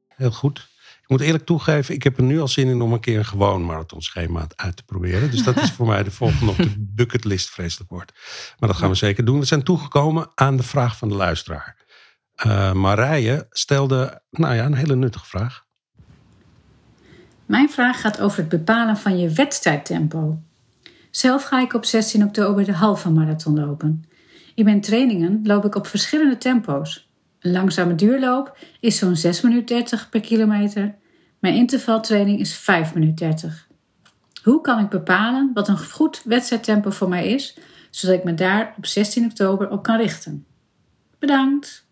Heel goed moet eerlijk toegeven, ik heb er nu al zin in om een keer een gewoon marathonschema uit te proberen. Dus dat is voor mij de volgende op de bucketlist, vreselijk woord. Maar dat gaan we zeker doen. We zijn toegekomen aan de vraag van de luisteraar. Uh, Marije stelde nou ja, een hele nuttige vraag. Mijn vraag gaat over het bepalen van je wedstrijdtempo. Zelf ga ik op 16 oktober de halve marathon lopen. In mijn trainingen loop ik op verschillende tempo's. Een langzame duurloop is zo'n 6 minuten 30 per kilometer mijn intervaltraining is 5 minuten 30. Hoe kan ik bepalen wat een goed wedstrijdtempo voor mij is, zodat ik me daar op 16 oktober op kan richten? Bedankt.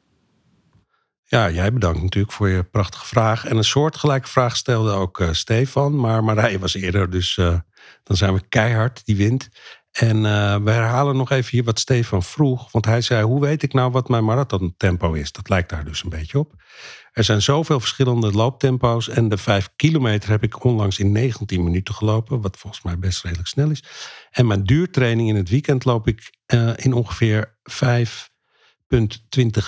Ja, jij bedankt natuurlijk voor je prachtige vraag. En een soortgelijke vraag stelde ook uh, Stefan. Maar Marije was eerder, dus uh, dan zijn we keihard, die wint. En uh, we herhalen nog even hier wat Stefan vroeg. Want hij zei, hoe weet ik nou wat mijn marathontempo is? Dat lijkt daar dus een beetje op. Er zijn zoveel verschillende looptempo's. En de 5 kilometer heb ik onlangs in 19 minuten gelopen. Wat volgens mij best redelijk snel is. En mijn duurtraining in het weekend loop ik uh, in ongeveer 5,20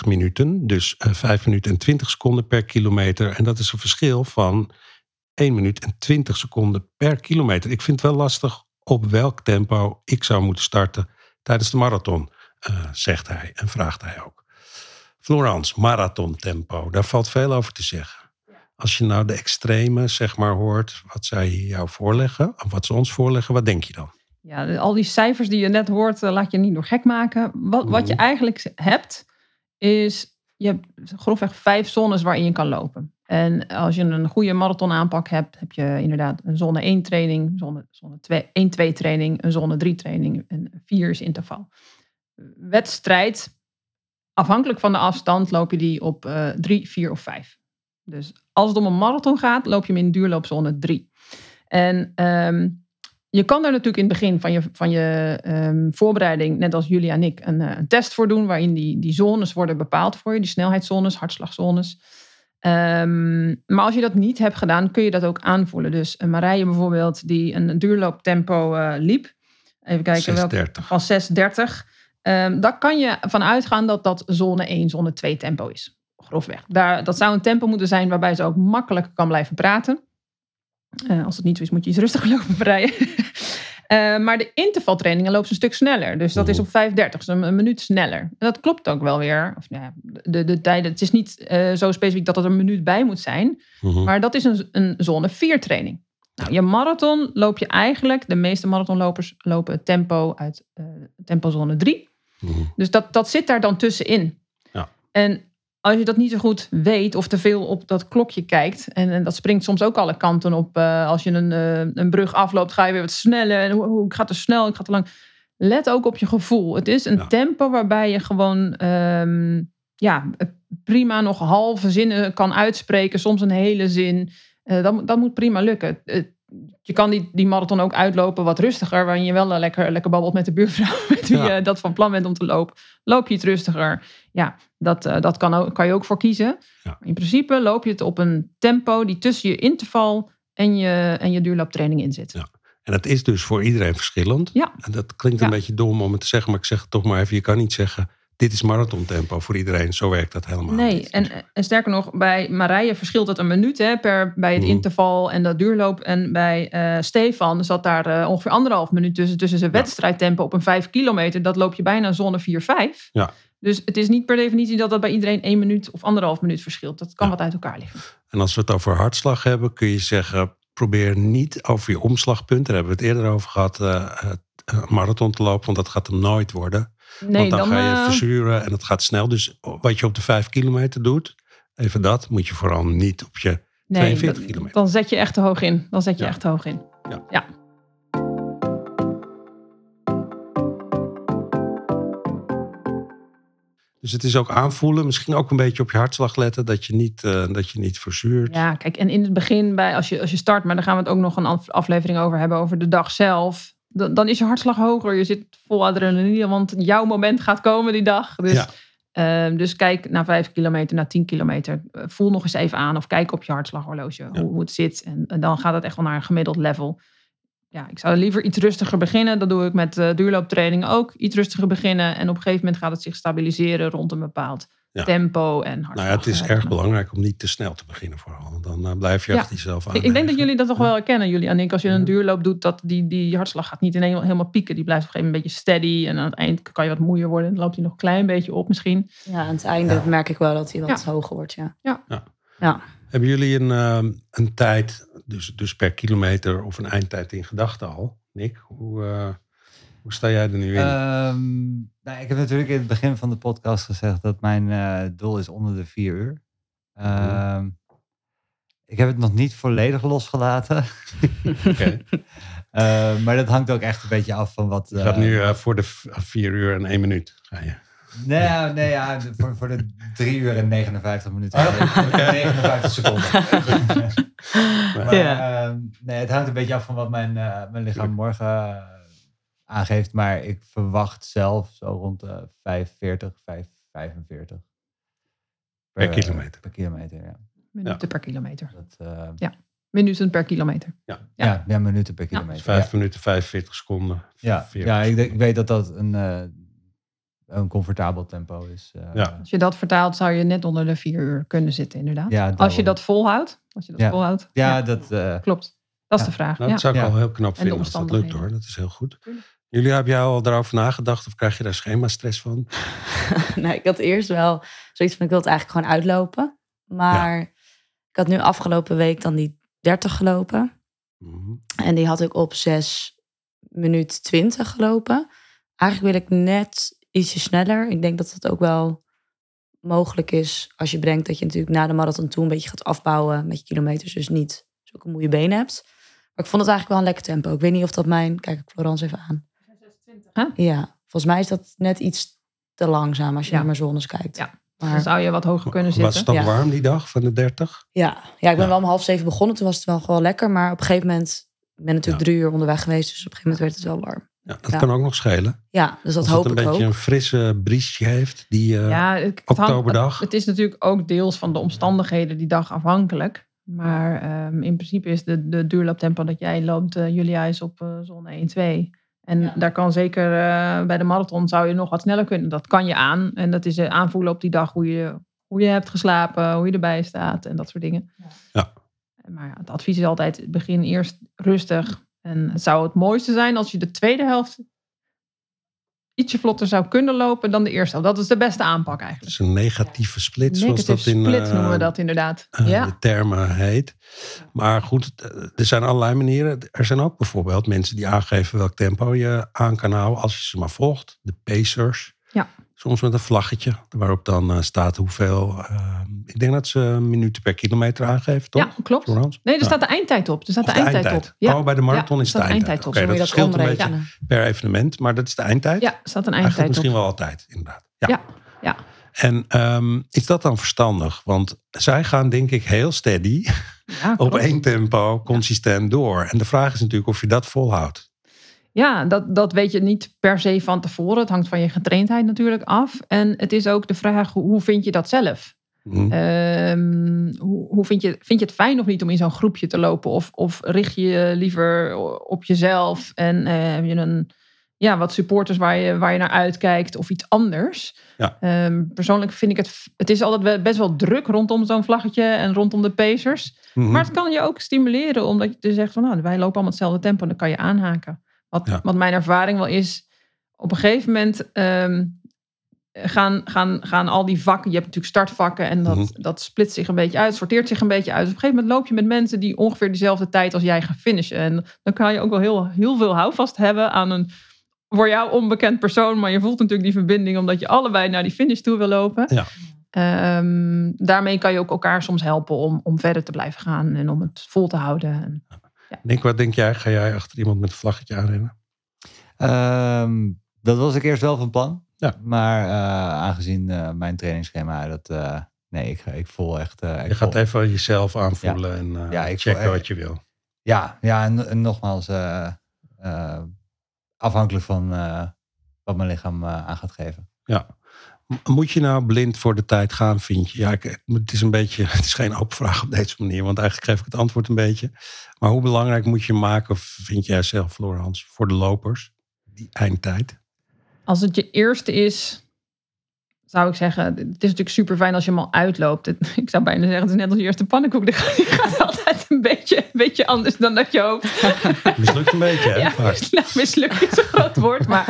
minuten. Dus uh, 5 minuten en 20 seconden per kilometer. En dat is een verschil van 1 minuut en 20 seconden per kilometer. Ik vind het wel lastig op welk tempo ik zou moeten starten tijdens de marathon, uh, zegt hij en vraagt hij ook. Florence, marathontempo, daar valt veel over te zeggen. Als je nou de extreme zeg maar hoort, wat zij jou voorleggen, of wat ze ons voorleggen, wat denk je dan? Ja, al die cijfers die je net hoort, laat je niet door gek maken. Wat, wat je eigenlijk hebt, is je hebt grofweg vijf zones waarin je kan lopen. En als je een goede marathon aanpak hebt, heb je inderdaad een zone 1 training, zone, zone 2, 1, 2 training, een zone 3 training en 4 is interval. Wedstrijd, afhankelijk van de afstand, loop je die op uh, 3, 4 of 5. Dus als het om een marathon gaat, loop je hem in duurloopzone 3. En um, je kan daar natuurlijk in het begin van je, van je um, voorbereiding, net als Julia en ik, een, een, test voor doen, waarin die, die zones worden bepaald voor je, die snelheidszones, hartslagzones. Um, maar als je dat niet hebt gedaan, kun je dat ook aanvoelen. Dus uh, Marije bijvoorbeeld, die een duurlooptempo uh, liep. Even kijken, 6, welk, van 6,30. Um, daar kan je van uitgaan dat dat zone 1, zone 2 tempo is. Grofweg. Daar, dat zou een tempo moeten zijn waarbij ze ook makkelijk kan blijven praten. Uh, als het niet zo is, moet je iets rustiger lopen breien. Uh, maar de intervaltrainingen loopt een stuk sneller. Dus dat is op 5,30, dus een, een, minuut sneller. En dat klopt ook wel weer. Of, nou ja, de, de tijden, het is niet uh, zo specifiek dat er een minuut bij moet zijn. Mhm. Maar dat is een, een zone 4 training. Nou, je marathon loop je eigenlijk, de meeste marathonlopers lopen het tempo uit uh, tempozone 3. Mm-hmm. Dus dat, dat zit daar dan tussenin. Ja. En als je dat niet zo goed weet of te veel op dat klokje kijkt, en, en dat springt soms ook alle kanten op. Uh, als je een, uh, een brug afloopt, ga je weer wat sneller. En ik ga te snel, ik ga te lang. Let ook op je gevoel. Het is een Ja. tempo waarbij je gewoon ehm, ja, prima nog halve zinnen kan uitspreken, soms een hele zin. Eh, dat, moet- dat moet prima lukken. Eh, je kan die, die marathon ook uitlopen wat rustiger, waarin je wel eh, lekker, lekker babbelt met de buurvrouw met wie Ja. je dat van plan bent om te lopen. Loop je iets rustiger, ja, dat, eh, dat kan, ook, kan je ook voor kiezen. Ja. In principe loop je het op een tempo die tussen je interval en je, en je duurlooptraining in zit. Ja. En dat is dus voor iedereen verschillend. Ja. En dat klinkt een Ja. beetje dom om het te zeggen, maar ik zeg het toch maar even. Je kan niet zeggen, dit is marathontempo voor iedereen. Zo werkt dat helemaal Nee, niet. en, en sterker nog, bij Marije verschilt het een minuut hè, per, bij het Mhm. interval en dat duurloop. En bij eh, Stefan zat daar eh, ongeveer anderhalf minuut tussen, tussen zijn Ja. wedstrijdtempo op een vijf kilometer. Dat loop je bijna zone 4-5. Ja. Dus het is niet per definitie dat dat bij iedereen één minuut of anderhalf minuut verschilt. Dat kan Ja. wat uit elkaar liggen. En als we het over hartslag hebben, kun je zeggen: probeer niet over je omslagpunt, daar hebben we het eerder over gehad, eh, eh, marathon te lopen, want dat gaat hem nooit worden. Nee, want dan, ga je eh, verzuren en het gaat snel. Dus wat je op de vijf kilometer doet, even dat, moet je vooral niet op je nee, 42 dat- kilometer. Dan zet je echt te hoog in. Dan zet je Ja. echt te hoog in. Ja. ja. Dus het is ook aanvoelen, misschien ook een beetje op je hartslag letten, dat je niet, eh, dat je niet verzuurt. Ja, kijk, en in het begin, bij, als, je, als je start, maar daar gaan we het ook nog een af- aflevering over hebben, over de dag zelf. Dan, dan is je hartslag hoger, je zit vol adrenaline, want jouw moment gaat komen die dag. Dus, Ja. ehm, dus kijk naar 5 kilometer, naar 10 kilometer. Eh, Voel nog eens even aan of kijk op je hartslaghorloge hoe, hoe het zit. En, en dan gaat het echt wel naar een gemiddeld level. Ja, ik zou liever iets rustiger beginnen. Dat doe ik met eh, duurlooptraining ook. Iets rustiger beginnen. En op een gegeven moment gaat het zich stabiliseren rond een bepaald Ja. tempo en hartslag. Nou ja, het is eh, erg belangrijk om niet te snel te beginnen vooral. Want Dan eh, blijf je Ja. achter jezelf aan. Ik, ik denk dat jullie dat toch wel herkennen, jullie en ik. Als je een duurloop doet, dat die, die hartslag gaat niet ineens helemaal pieken. Die blijft op een gegeven moment een beetje steady. En aan het eind kan je wat moeier worden. Dan loopt hij nog een klein beetje op misschien. Ja, aan het einde Ja. merk ik wel dat hij wat Ja. hoger wordt, ja. Ja. Ja. Hebben jullie een, ehm, een tijd, dus, dus per kilometer of een eindtijd in gedachten al? Nick, hoe, eh, hoe sta jij er nu in? Ehm, nou, ik heb natuurlijk in het begin van de podcast gezegd dat mijn eh, doel is onder de vier uur. Ehm, ik heb het nog niet volledig losgelaten. Oké. Eh, maar dat hangt ook echt een beetje af van wat... Je gaat nu voor de vier uur en één minuut. Ga je. Nee, nee ja, voor, voor de 3 uur en 59 minuten. 59 seconden. maar, Ja. ehm, nee, het hangt een beetje af van wat mijn, eh, mijn lichaam morgen eh, aangeeft. Maar ik verwacht zelf zo rond de 45, 5, 45. Per kilometer. Per kilometer, ja. Minuten per kilometer. Dat, eh, Minuten per kilometer. ja. Ja, minuten per kilometer. Vijf ja. minuten, 45 seconden. Ja, 40 ja ik, denk- ik weet dat dat een, eh, een comfortabel tempo is. eh. Ja. Als je dat vertaalt, zou je net onder de vier uur kunnen zitten, inderdaad. Ja, Als je dat volhoudt. Als je dat Ja. volhoudt. Ja, dat... eh, klopt. Dat is Ja. de vraag. Nou, ja. dat zou ik Ja. wel heel knap de vinden als dat lukt hoor. Dat is heel goed. Jullie, heb jij al daarover nagedacht of krijg je daar schema-stress van? nou, ik had eerst wel zoiets van, ik wil het eigenlijk gewoon uitlopen. Maar ik had nu afgelopen week dan die 30 gelopen. Mhm. En die had ik op 6 minuut 20 gelopen. Eigenlijk wil ik net ietsje sneller. Ik denk dat het ook wel mogelijk is als je brengt dat je natuurlijk na de marathon toe een beetje gaat afbouwen met je kilometers. Dus niet zulke moeie benen hebt. Maar ik vond het eigenlijk wel een lekker tempo. Ik weet niet of dat mijn... Kijk ik Florence even aan. Huh? Ja, volgens mij is dat net iets te langzaam als je Ja. naar mijn zones kijkt. Ja. Maar, Dan zou je wat hoger kunnen Was het zitten. dan Ja. warm die dag van de 30? Ja, ja ik ben Ja. wel om half zeven begonnen. Toen was het wel gewoon lekker. Maar op een gegeven moment... Ik ben natuurlijk Ja. drie uur onderweg geweest. Dus op een gegeven moment werd het wel warm. Ja, dat Ja. kan ook nog schelen. Ja, dus dat Als hoop het een ik beetje ook. een frisse briesje heeft. Die, eh, Ja, het, het hangt- Oktoberdag. het is natuurlijk ook deels van de omstandigheden die dag afhankelijk. Maar ehm, in principe is de, de duurlooptempo dat jij loopt, eh, Julia, is op eh, zone 1, 2. En daar kan zeker eh, bij de marathon zou je nog wat sneller kunnen. Dat kan je aan. En dat is aanvoelen op die dag hoe je, hoe je hebt geslapen, hoe je erbij staat en dat soort dingen. Ja. Maar het advies is altijd, begin eerst rustig. En het zou het mooiste zijn als je de tweede helft ietsje vlotter zou kunnen lopen dan de eerste helft. Dat is de beste aanpak Het eigenlijk. is een negatieve split, zoals Negative dat in split eh, noemen we dat inderdaad. eh, ja. de termen heet. Maar goed, eh, er zijn allerlei manieren. Er zijn ook bijvoorbeeld mensen die aangeven welk tempo je aan kan houden als je ze maar volgt. De pacers. Soms met een vlaggetje waarop dan eh, staat hoeveel. eh, ik denk dat ze minuten per kilometer aangeven, toch? ja, klopt. Florence? Nee, er Ja. staat de eindtijd op. Er staat de eindtijd op. Ja. Oh, bij de marathon Ja, is de eindtijd. op. Oké, moet dat verschilt een beetje per evenement. Maar dat is de eindtijd. Ja, staat een Eigenlijk eindtijd misschien op. wel altijd, inderdaad. Ja. Ja. En ehm, is dat dan verstandig? Want zij gaan denk ik heel steady op één tempo consistent door. En de vraag is natuurlijk of je dat volhoudt. Ja, dat, dat weet je niet per se van tevoren. Het hangt van je getraindheid natuurlijk af. En het is ook de vraag, hoe, vind je dat zelf? Hm. Ehm, hoe, hoe vind, je, vind je het fijn of niet om in zo'n groepje te lopen? Of, of richt je je liever op jezelf en eh, heb je een, ja, wat supporters waar je, waar je naar uitkijkt of iets anders? Ja. Ehm, persoonlijk vind ik het, het is altijd best wel druk rondom zo'n vlaggetje en rondom de pacers. Mhm. Maar het kan je ook stimuleren omdat je dus zegt van nou, wij lopen allemaal hetzelfde tempo en dan kan je aanhaken. Wat, Ja. wat mijn ervaring wel is, op een gegeven moment ehm, gaan, gaan, gaan al die vakken, je hebt natuurlijk startvakken en dat, Mhm. dat splitst zich een beetje uit, sorteert zich een beetje uit. Dus op een gegeven moment loop je met mensen die ongeveer dezelfde tijd als jij gaan finishen. En dan kan je ook wel heel, heel veel houvast hebben aan een voor jou onbekend persoon, maar je voelt natuurlijk die verbinding omdat je allebei naar die finish toe wil lopen. Ja. Ehm, daarmee kan je ook elkaar soms helpen om, om verder te blijven gaan en om het vol te houden. En, Nick, wat denk jij? Ga jij achter iemand met een vlaggetje aanrennen? Ehm, dat was ik eerst wel van plan. Ja. Maar eh, aangezien eh, mijn trainingsschema, dat, eh, nee, ik, ga- ik voel echt... ik Je gaat voel- even jezelf aanvoelen en eh, Ja, ik checken echt- wat je wil. Ja, ja en, en nogmaals, eh, eh, afhankelijk van eh, wat mijn lichaam eh, aan gaat geven. Ja. Moet je nou blind voor de tijd gaan, vind je? Ja, ik, het is een beetje, het is geen open vraag op deze manier, want eigenlijk geef ik het antwoord een beetje. Maar hoe belangrijk moet je maken, vind jij zelf, Florence, voor de lopers, die eindtijd? Als het je eerste is, zou ik zeggen, het is natuurlijk super fijn als je hem al uitloopt. Het- ik zou bijna zeggen, het is net als je eerste pannenkoek. Die gaat, die gaat altijd een beetje, een beetje anders dan dat je hoopt. Mislukt een beetje, hè? Ja, nou, mislukken is een groot woord, maar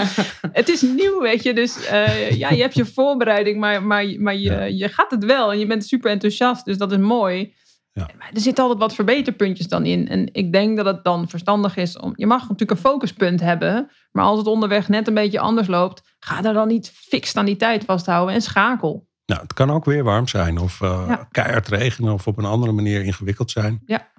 het is nieuw, weet je. Dus eh, ja, je hebt je voorbereiding, maar, maar, maar je, Ja. je gaat het wel en je bent super enthousiast, dus dat is mooi. Ja. Er zitten altijd wat verbeterpuntjes dan in. En ik denk dat het dan verstandig is om. Je mag natuurlijk een focuspunt hebben, maar als het onderweg net een beetje anders loopt, ga er dan niet fix aan die tijd vasthouden en schakel. Nou, het kan ook weer warm zijn of Ja. keihard regenen of op een andere manier ingewikkeld zijn. Ja.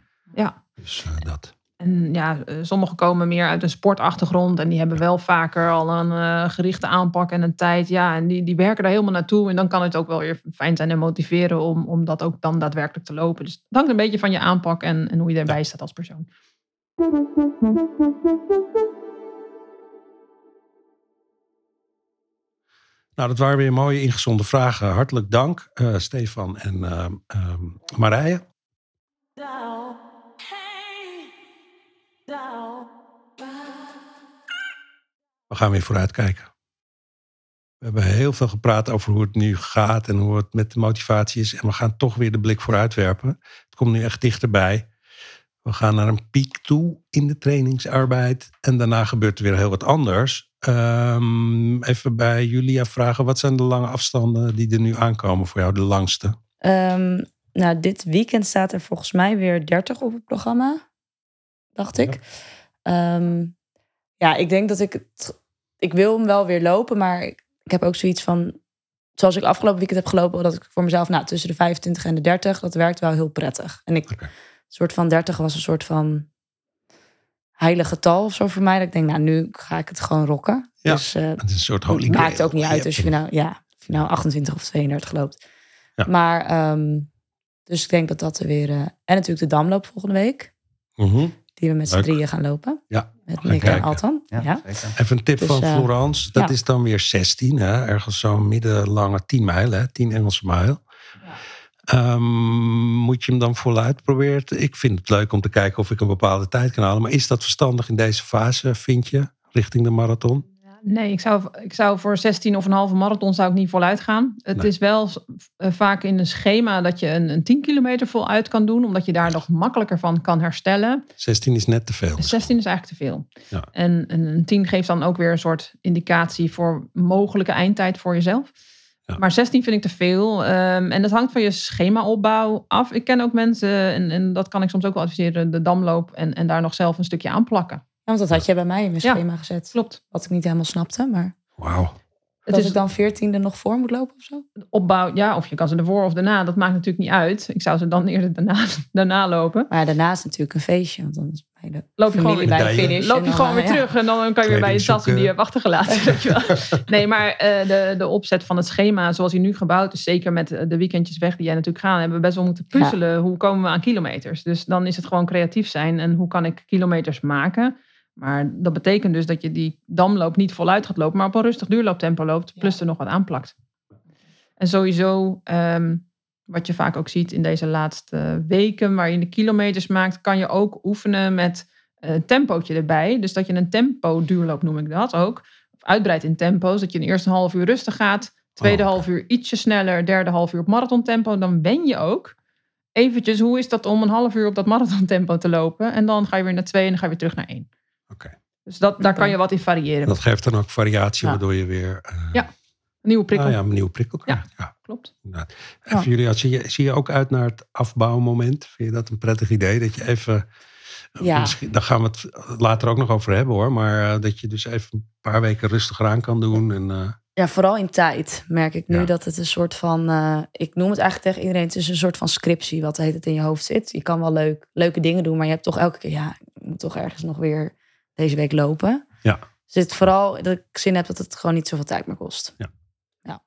Dus eh, dat. En ja, eh, sommigen komen meer uit een sportachtergrond en die hebben wel vaker al een uh, gerichte aanpak en een tijd. Ja, en die, die werken daar helemaal naartoe. En dan kan het ook wel weer fijn zijn en motiveren om, om dat ook dan daadwerkelijk te lopen. Dus het hangt een beetje van je aanpak en, en hoe je erbij staat als persoon. Nou, dat waren weer mooie ingezonde vragen. Hartelijk dank, uh, Stefan en uh, uh, Marije. We gaan weer vooruitkijken. We hebben heel veel gepraat over hoe het nu gaat en hoe het met de motivatie is. En we gaan toch weer de blik vooruit werpen. Het komt nu echt dichterbij. We gaan naar een piek toe in de trainingsarbeid. En daarna gebeurt er weer heel wat anders. Um, even bij Julia vragen. Wat zijn de lange afstanden die er nu aankomen voor jou? De langste? Um, nou, dit weekend staat er volgens mij weer 30 op het programma. Dacht ik. Ja, um, ja ik denk dat ik het... Ik wil hem wel weer lopen, maar ik, ik heb ook zoiets van... Zoals ik afgelopen weekend heb gelopen, dat ik voor mezelf nou, tussen de 25 en de 30, dat werkt wel heel prettig. En ik, okay. soort van 30 was een soort van heilig getal of zo voor mij. Dat ik denk, nou, nu ga ik het gewoon rocken. Ja, dus, uh, het is een soort holy maakt ook niet uit als je nou, ja, of je nou 28 of 32 loopt. Ja. Maar, um, dus ik denk dat dat er weer... Uh, en natuurlijk de Damloop volgende week. Mm -hmm. Die we met z'n drieën gaan lopen. Ja, met Nick en Altan. Ja, ja. Even een tip dus, van uh, Florence. Dat ja. is dan weer 16, hè? ergens zo'n middellange 10 mijl, hè? 10 Engelse mijl. Um, moet je hem dan voluit proberen? Ik vind het leuk om te kijken of ik een bepaalde tijd kan halen. Maar is dat verstandig in deze fase, vind je, richting de marathon? Nee, ik zou, ik zou voor 16 of een halve marathon zou ik niet voluit gaan. Het nee. is wel uh, vaak in een schema dat je een, een 10 kilometer voluit kan doen, omdat je daar nog makkelijker van kan herstellen. 16 is net te veel. 16 is eigenlijk te veel. Ja. En, en een 10 geeft dan ook weer een soort indicatie voor mogelijke eindtijd voor jezelf. Ja. Maar 16 vind ik te veel. Um, en dat hangt van je schemaopbouw af. Ik ken ook mensen, en, en dat kan ik soms ook wel adviseren, de damloop en, en daar nog zelf een stukje aanplakken. Ja, want dat had je bij mij in mijn schema ja, gezet. Klopt. Wat ik niet helemaal snapte, maar... Wauw. Dat is, ik dan 14e nog voor moet lopen of zo? Opbouw, ja, of je kan ze ervoor of daarna. Dat maakt natuurlijk niet uit. Ik zou ze dan eerder daarna, daarna lopen. Maar daarna is natuurlijk een feestje. Want dan is bij de loop je gewoon, bij de finish. Loop je gewoon weer ja. terug. En dan kan je weer bij je tas die je hebt achtergelaten. weet je wel. Nee, maar uh, de, de opzet van het schema zoals hij nu gebouwd is. Zeker met de weekendjes weg die jij natuurlijk gaan. Hebben we best wel moeten puzzelen. Ja. Hoe komen we aan kilometers? Dus dan is het gewoon creatief zijn. En hoe kan ik kilometers maken? Maar dat betekent dus dat je die damloop niet voluit gaat lopen, maar op een rustig duurlooptempo loopt, plus er nog wat aanplakt. En sowieso, um, wat je vaak ook ziet in deze laatste weken, waar je de kilometers maakt, kan je ook oefenen met een tempootje erbij. Dus dat je een tempo duurloop noem ik dat ook. Of uitbreidt in tempo's, dat je een eerste half uur rustig gaat, tweede oh, half uur ietsje sneller, derde half uur op marathontempo. Dan ben je ook eventjes, hoe is dat om een half uur op dat marathontempo te lopen? En dan ga je weer naar twee en dan ga je weer terug naar één. Okay. Dus dat, daar kan je wat in variëren. Dat geeft dan ook variatie, ja. waardoor je weer... Uh, ja, een nieuwe prikkel. Ah, ja, een nieuwe prikkel krijgt. Ja, ja. klopt. Nou, even, Julia, zie je, zie je ook uit naar het afbouwmoment? Vind je dat een prettig idee? Dat je even... Ja. Misschien, daar gaan we het later ook nog over hebben hoor. Maar uh, dat je dus even een paar weken rustiger aan kan doen. En, uh, ja, vooral in tijd merk ik nu ja. dat het een soort van... Uh, ik noem het eigenlijk tegen iedereen, het is een soort van scriptie wat heet het in je hoofd zit. Je kan wel leuk, leuke dingen doen, maar je hebt toch elke keer... Ja, ik moet toch ergens nog weer deze week lopen. Ja. Dus het vooral dat ik zin heb dat het gewoon niet zoveel tijd meer kost. Ja. ja.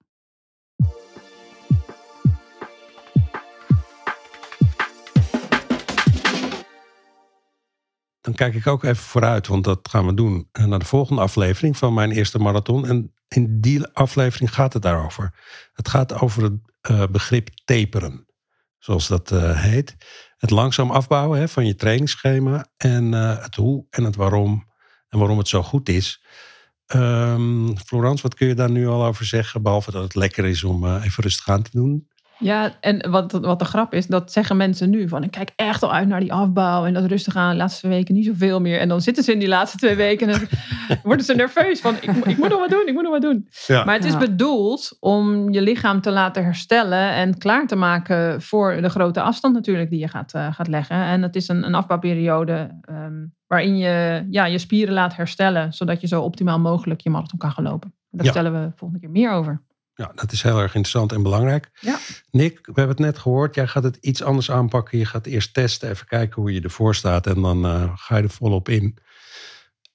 Dan kijk ik ook even vooruit, want dat gaan we doen naar de volgende aflevering van mijn eerste marathon. En in die aflevering gaat het daarover. Het gaat over het uh, begrip taperen, zoals dat uh, heet het langzaam afbouwen hè, van je trainingsschema en uh, het hoe en het waarom en waarom het zo goed is. Um, Florence, wat kun je daar nu al over zeggen? Behalve dat het lekker is om uh, even rustig aan te doen. Ja, en wat, wat de grap is, dat zeggen mensen nu van ik kijk echt al uit naar die afbouw en dat rustig aan, de laatste weken niet zoveel meer. En dan zitten ze in die laatste twee weken en worden ze nerveus van ik, ik, moet nog wat doen, ik moet nog wat doen. Ja. Maar het is Ja. bedoeld om je lichaam te laten herstellen en klaar te maken voor de grote afstand natuurlijk die je gaat, eh, gaat leggen. En het is een, een afbouwperiode ehm, waarin je ja, je spieren laat herstellen, zodat je zo optimaal mogelijk je marathon kan gaan lopen. Daar Ja. vertellen we volgende keer meer over. Ja, dat is heel erg interessant en belangrijk. Ja. Nick, we hebben het net gehoord. Jij gaat het iets anders aanpakken. Je gaat eerst testen, even kijken hoe je ervoor staat. En dan uh, ga je er volop in.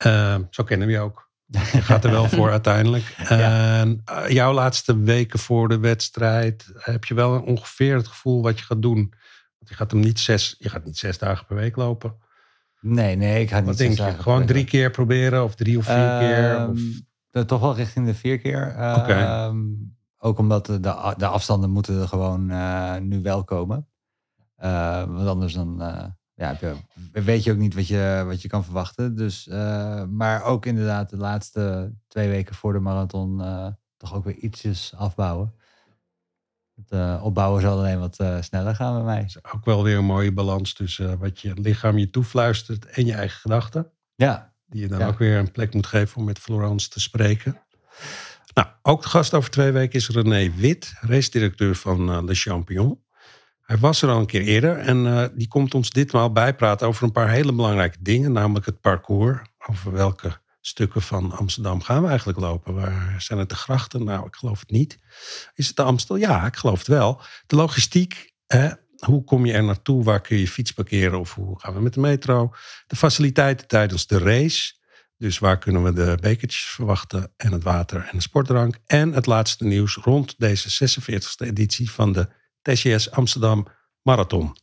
Uh, zo kennen we je ook. Je gaat er wel voor uiteindelijk. En uh, jouw laatste weken voor de wedstrijd, heb je wel ongeveer het gevoel wat je gaat doen? Want je gaat hem niet zes, je gaat niet zes dagen per week lopen. Nee, nee, ik ga niet wat denk je? Gewoon drie keer proberen of drie of vier keer? Of... Ehm, toch wel richting de vier keer. Okay. Um, ook omdat de, de, afstanden moeten er gewoon uh, nu wel komen. Uh, want anders dan uh, ja, weet je ook niet wat je, wat je kan verwachten. Dus, maar ook inderdaad de laatste twee weken voor de marathon toch ook weer ietsjes afbouwen. Het opbouwen zal alleen wat sneller gaan bij mij. Is ook wel weer een mooie balans tussen wat je lichaam je toefluistert en je eigen gedachten. Ja. Die je dan ook weer een plek moet geven om met Florence te spreken. Nou, ook de gast over twee weken is René Wit, racedirecteur van uh, Le Champion. Hij was er al een keer eerder en uh, die komt ons ditmaal bijpraten over een paar hele belangrijke dingen, namelijk het parcours. Over welke stukken van Amsterdam gaan we eigenlijk lopen? Waar zijn het de grachten? Nou, ik geloof het niet. Is het de Amstel? Ja, ik geloof het wel. De logistiek, hè? Hoe kom je er naartoe? Waar kun je fiets parkeren? Of hoe gaan we met de metro? De faciliteiten tijdens de race. Dus waar kunnen we de bekertjes verwachten en het water en de sportdrank. En het laatste nieuws rond deze 46e editie van de TCS Amsterdam Marathon.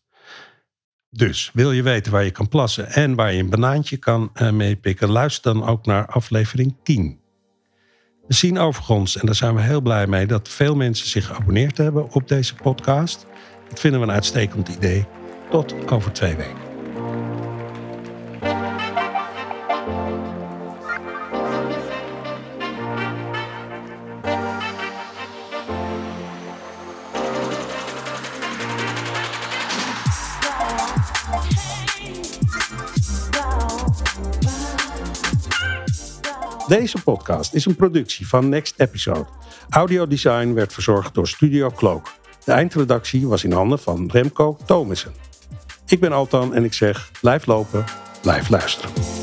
Dus wil je weten waar je kan plassen en waar je een banaantje kan uh, meepikken, luister dan ook naar aflevering 10. We zien overigens, en daar zijn we heel blij mee, dat veel mensen zich geabonneerd hebben op deze podcast. Dat vinden we een uitstekend idee. Tot over twee weken. Deze podcast is een productie van Next Episode. Audiodesign werd verzorgd door Studio Cloak. De eindredactie was in handen van Remco Thomassen. Ik ben Altan en ik zeg: blijf lopen, blijf luisteren.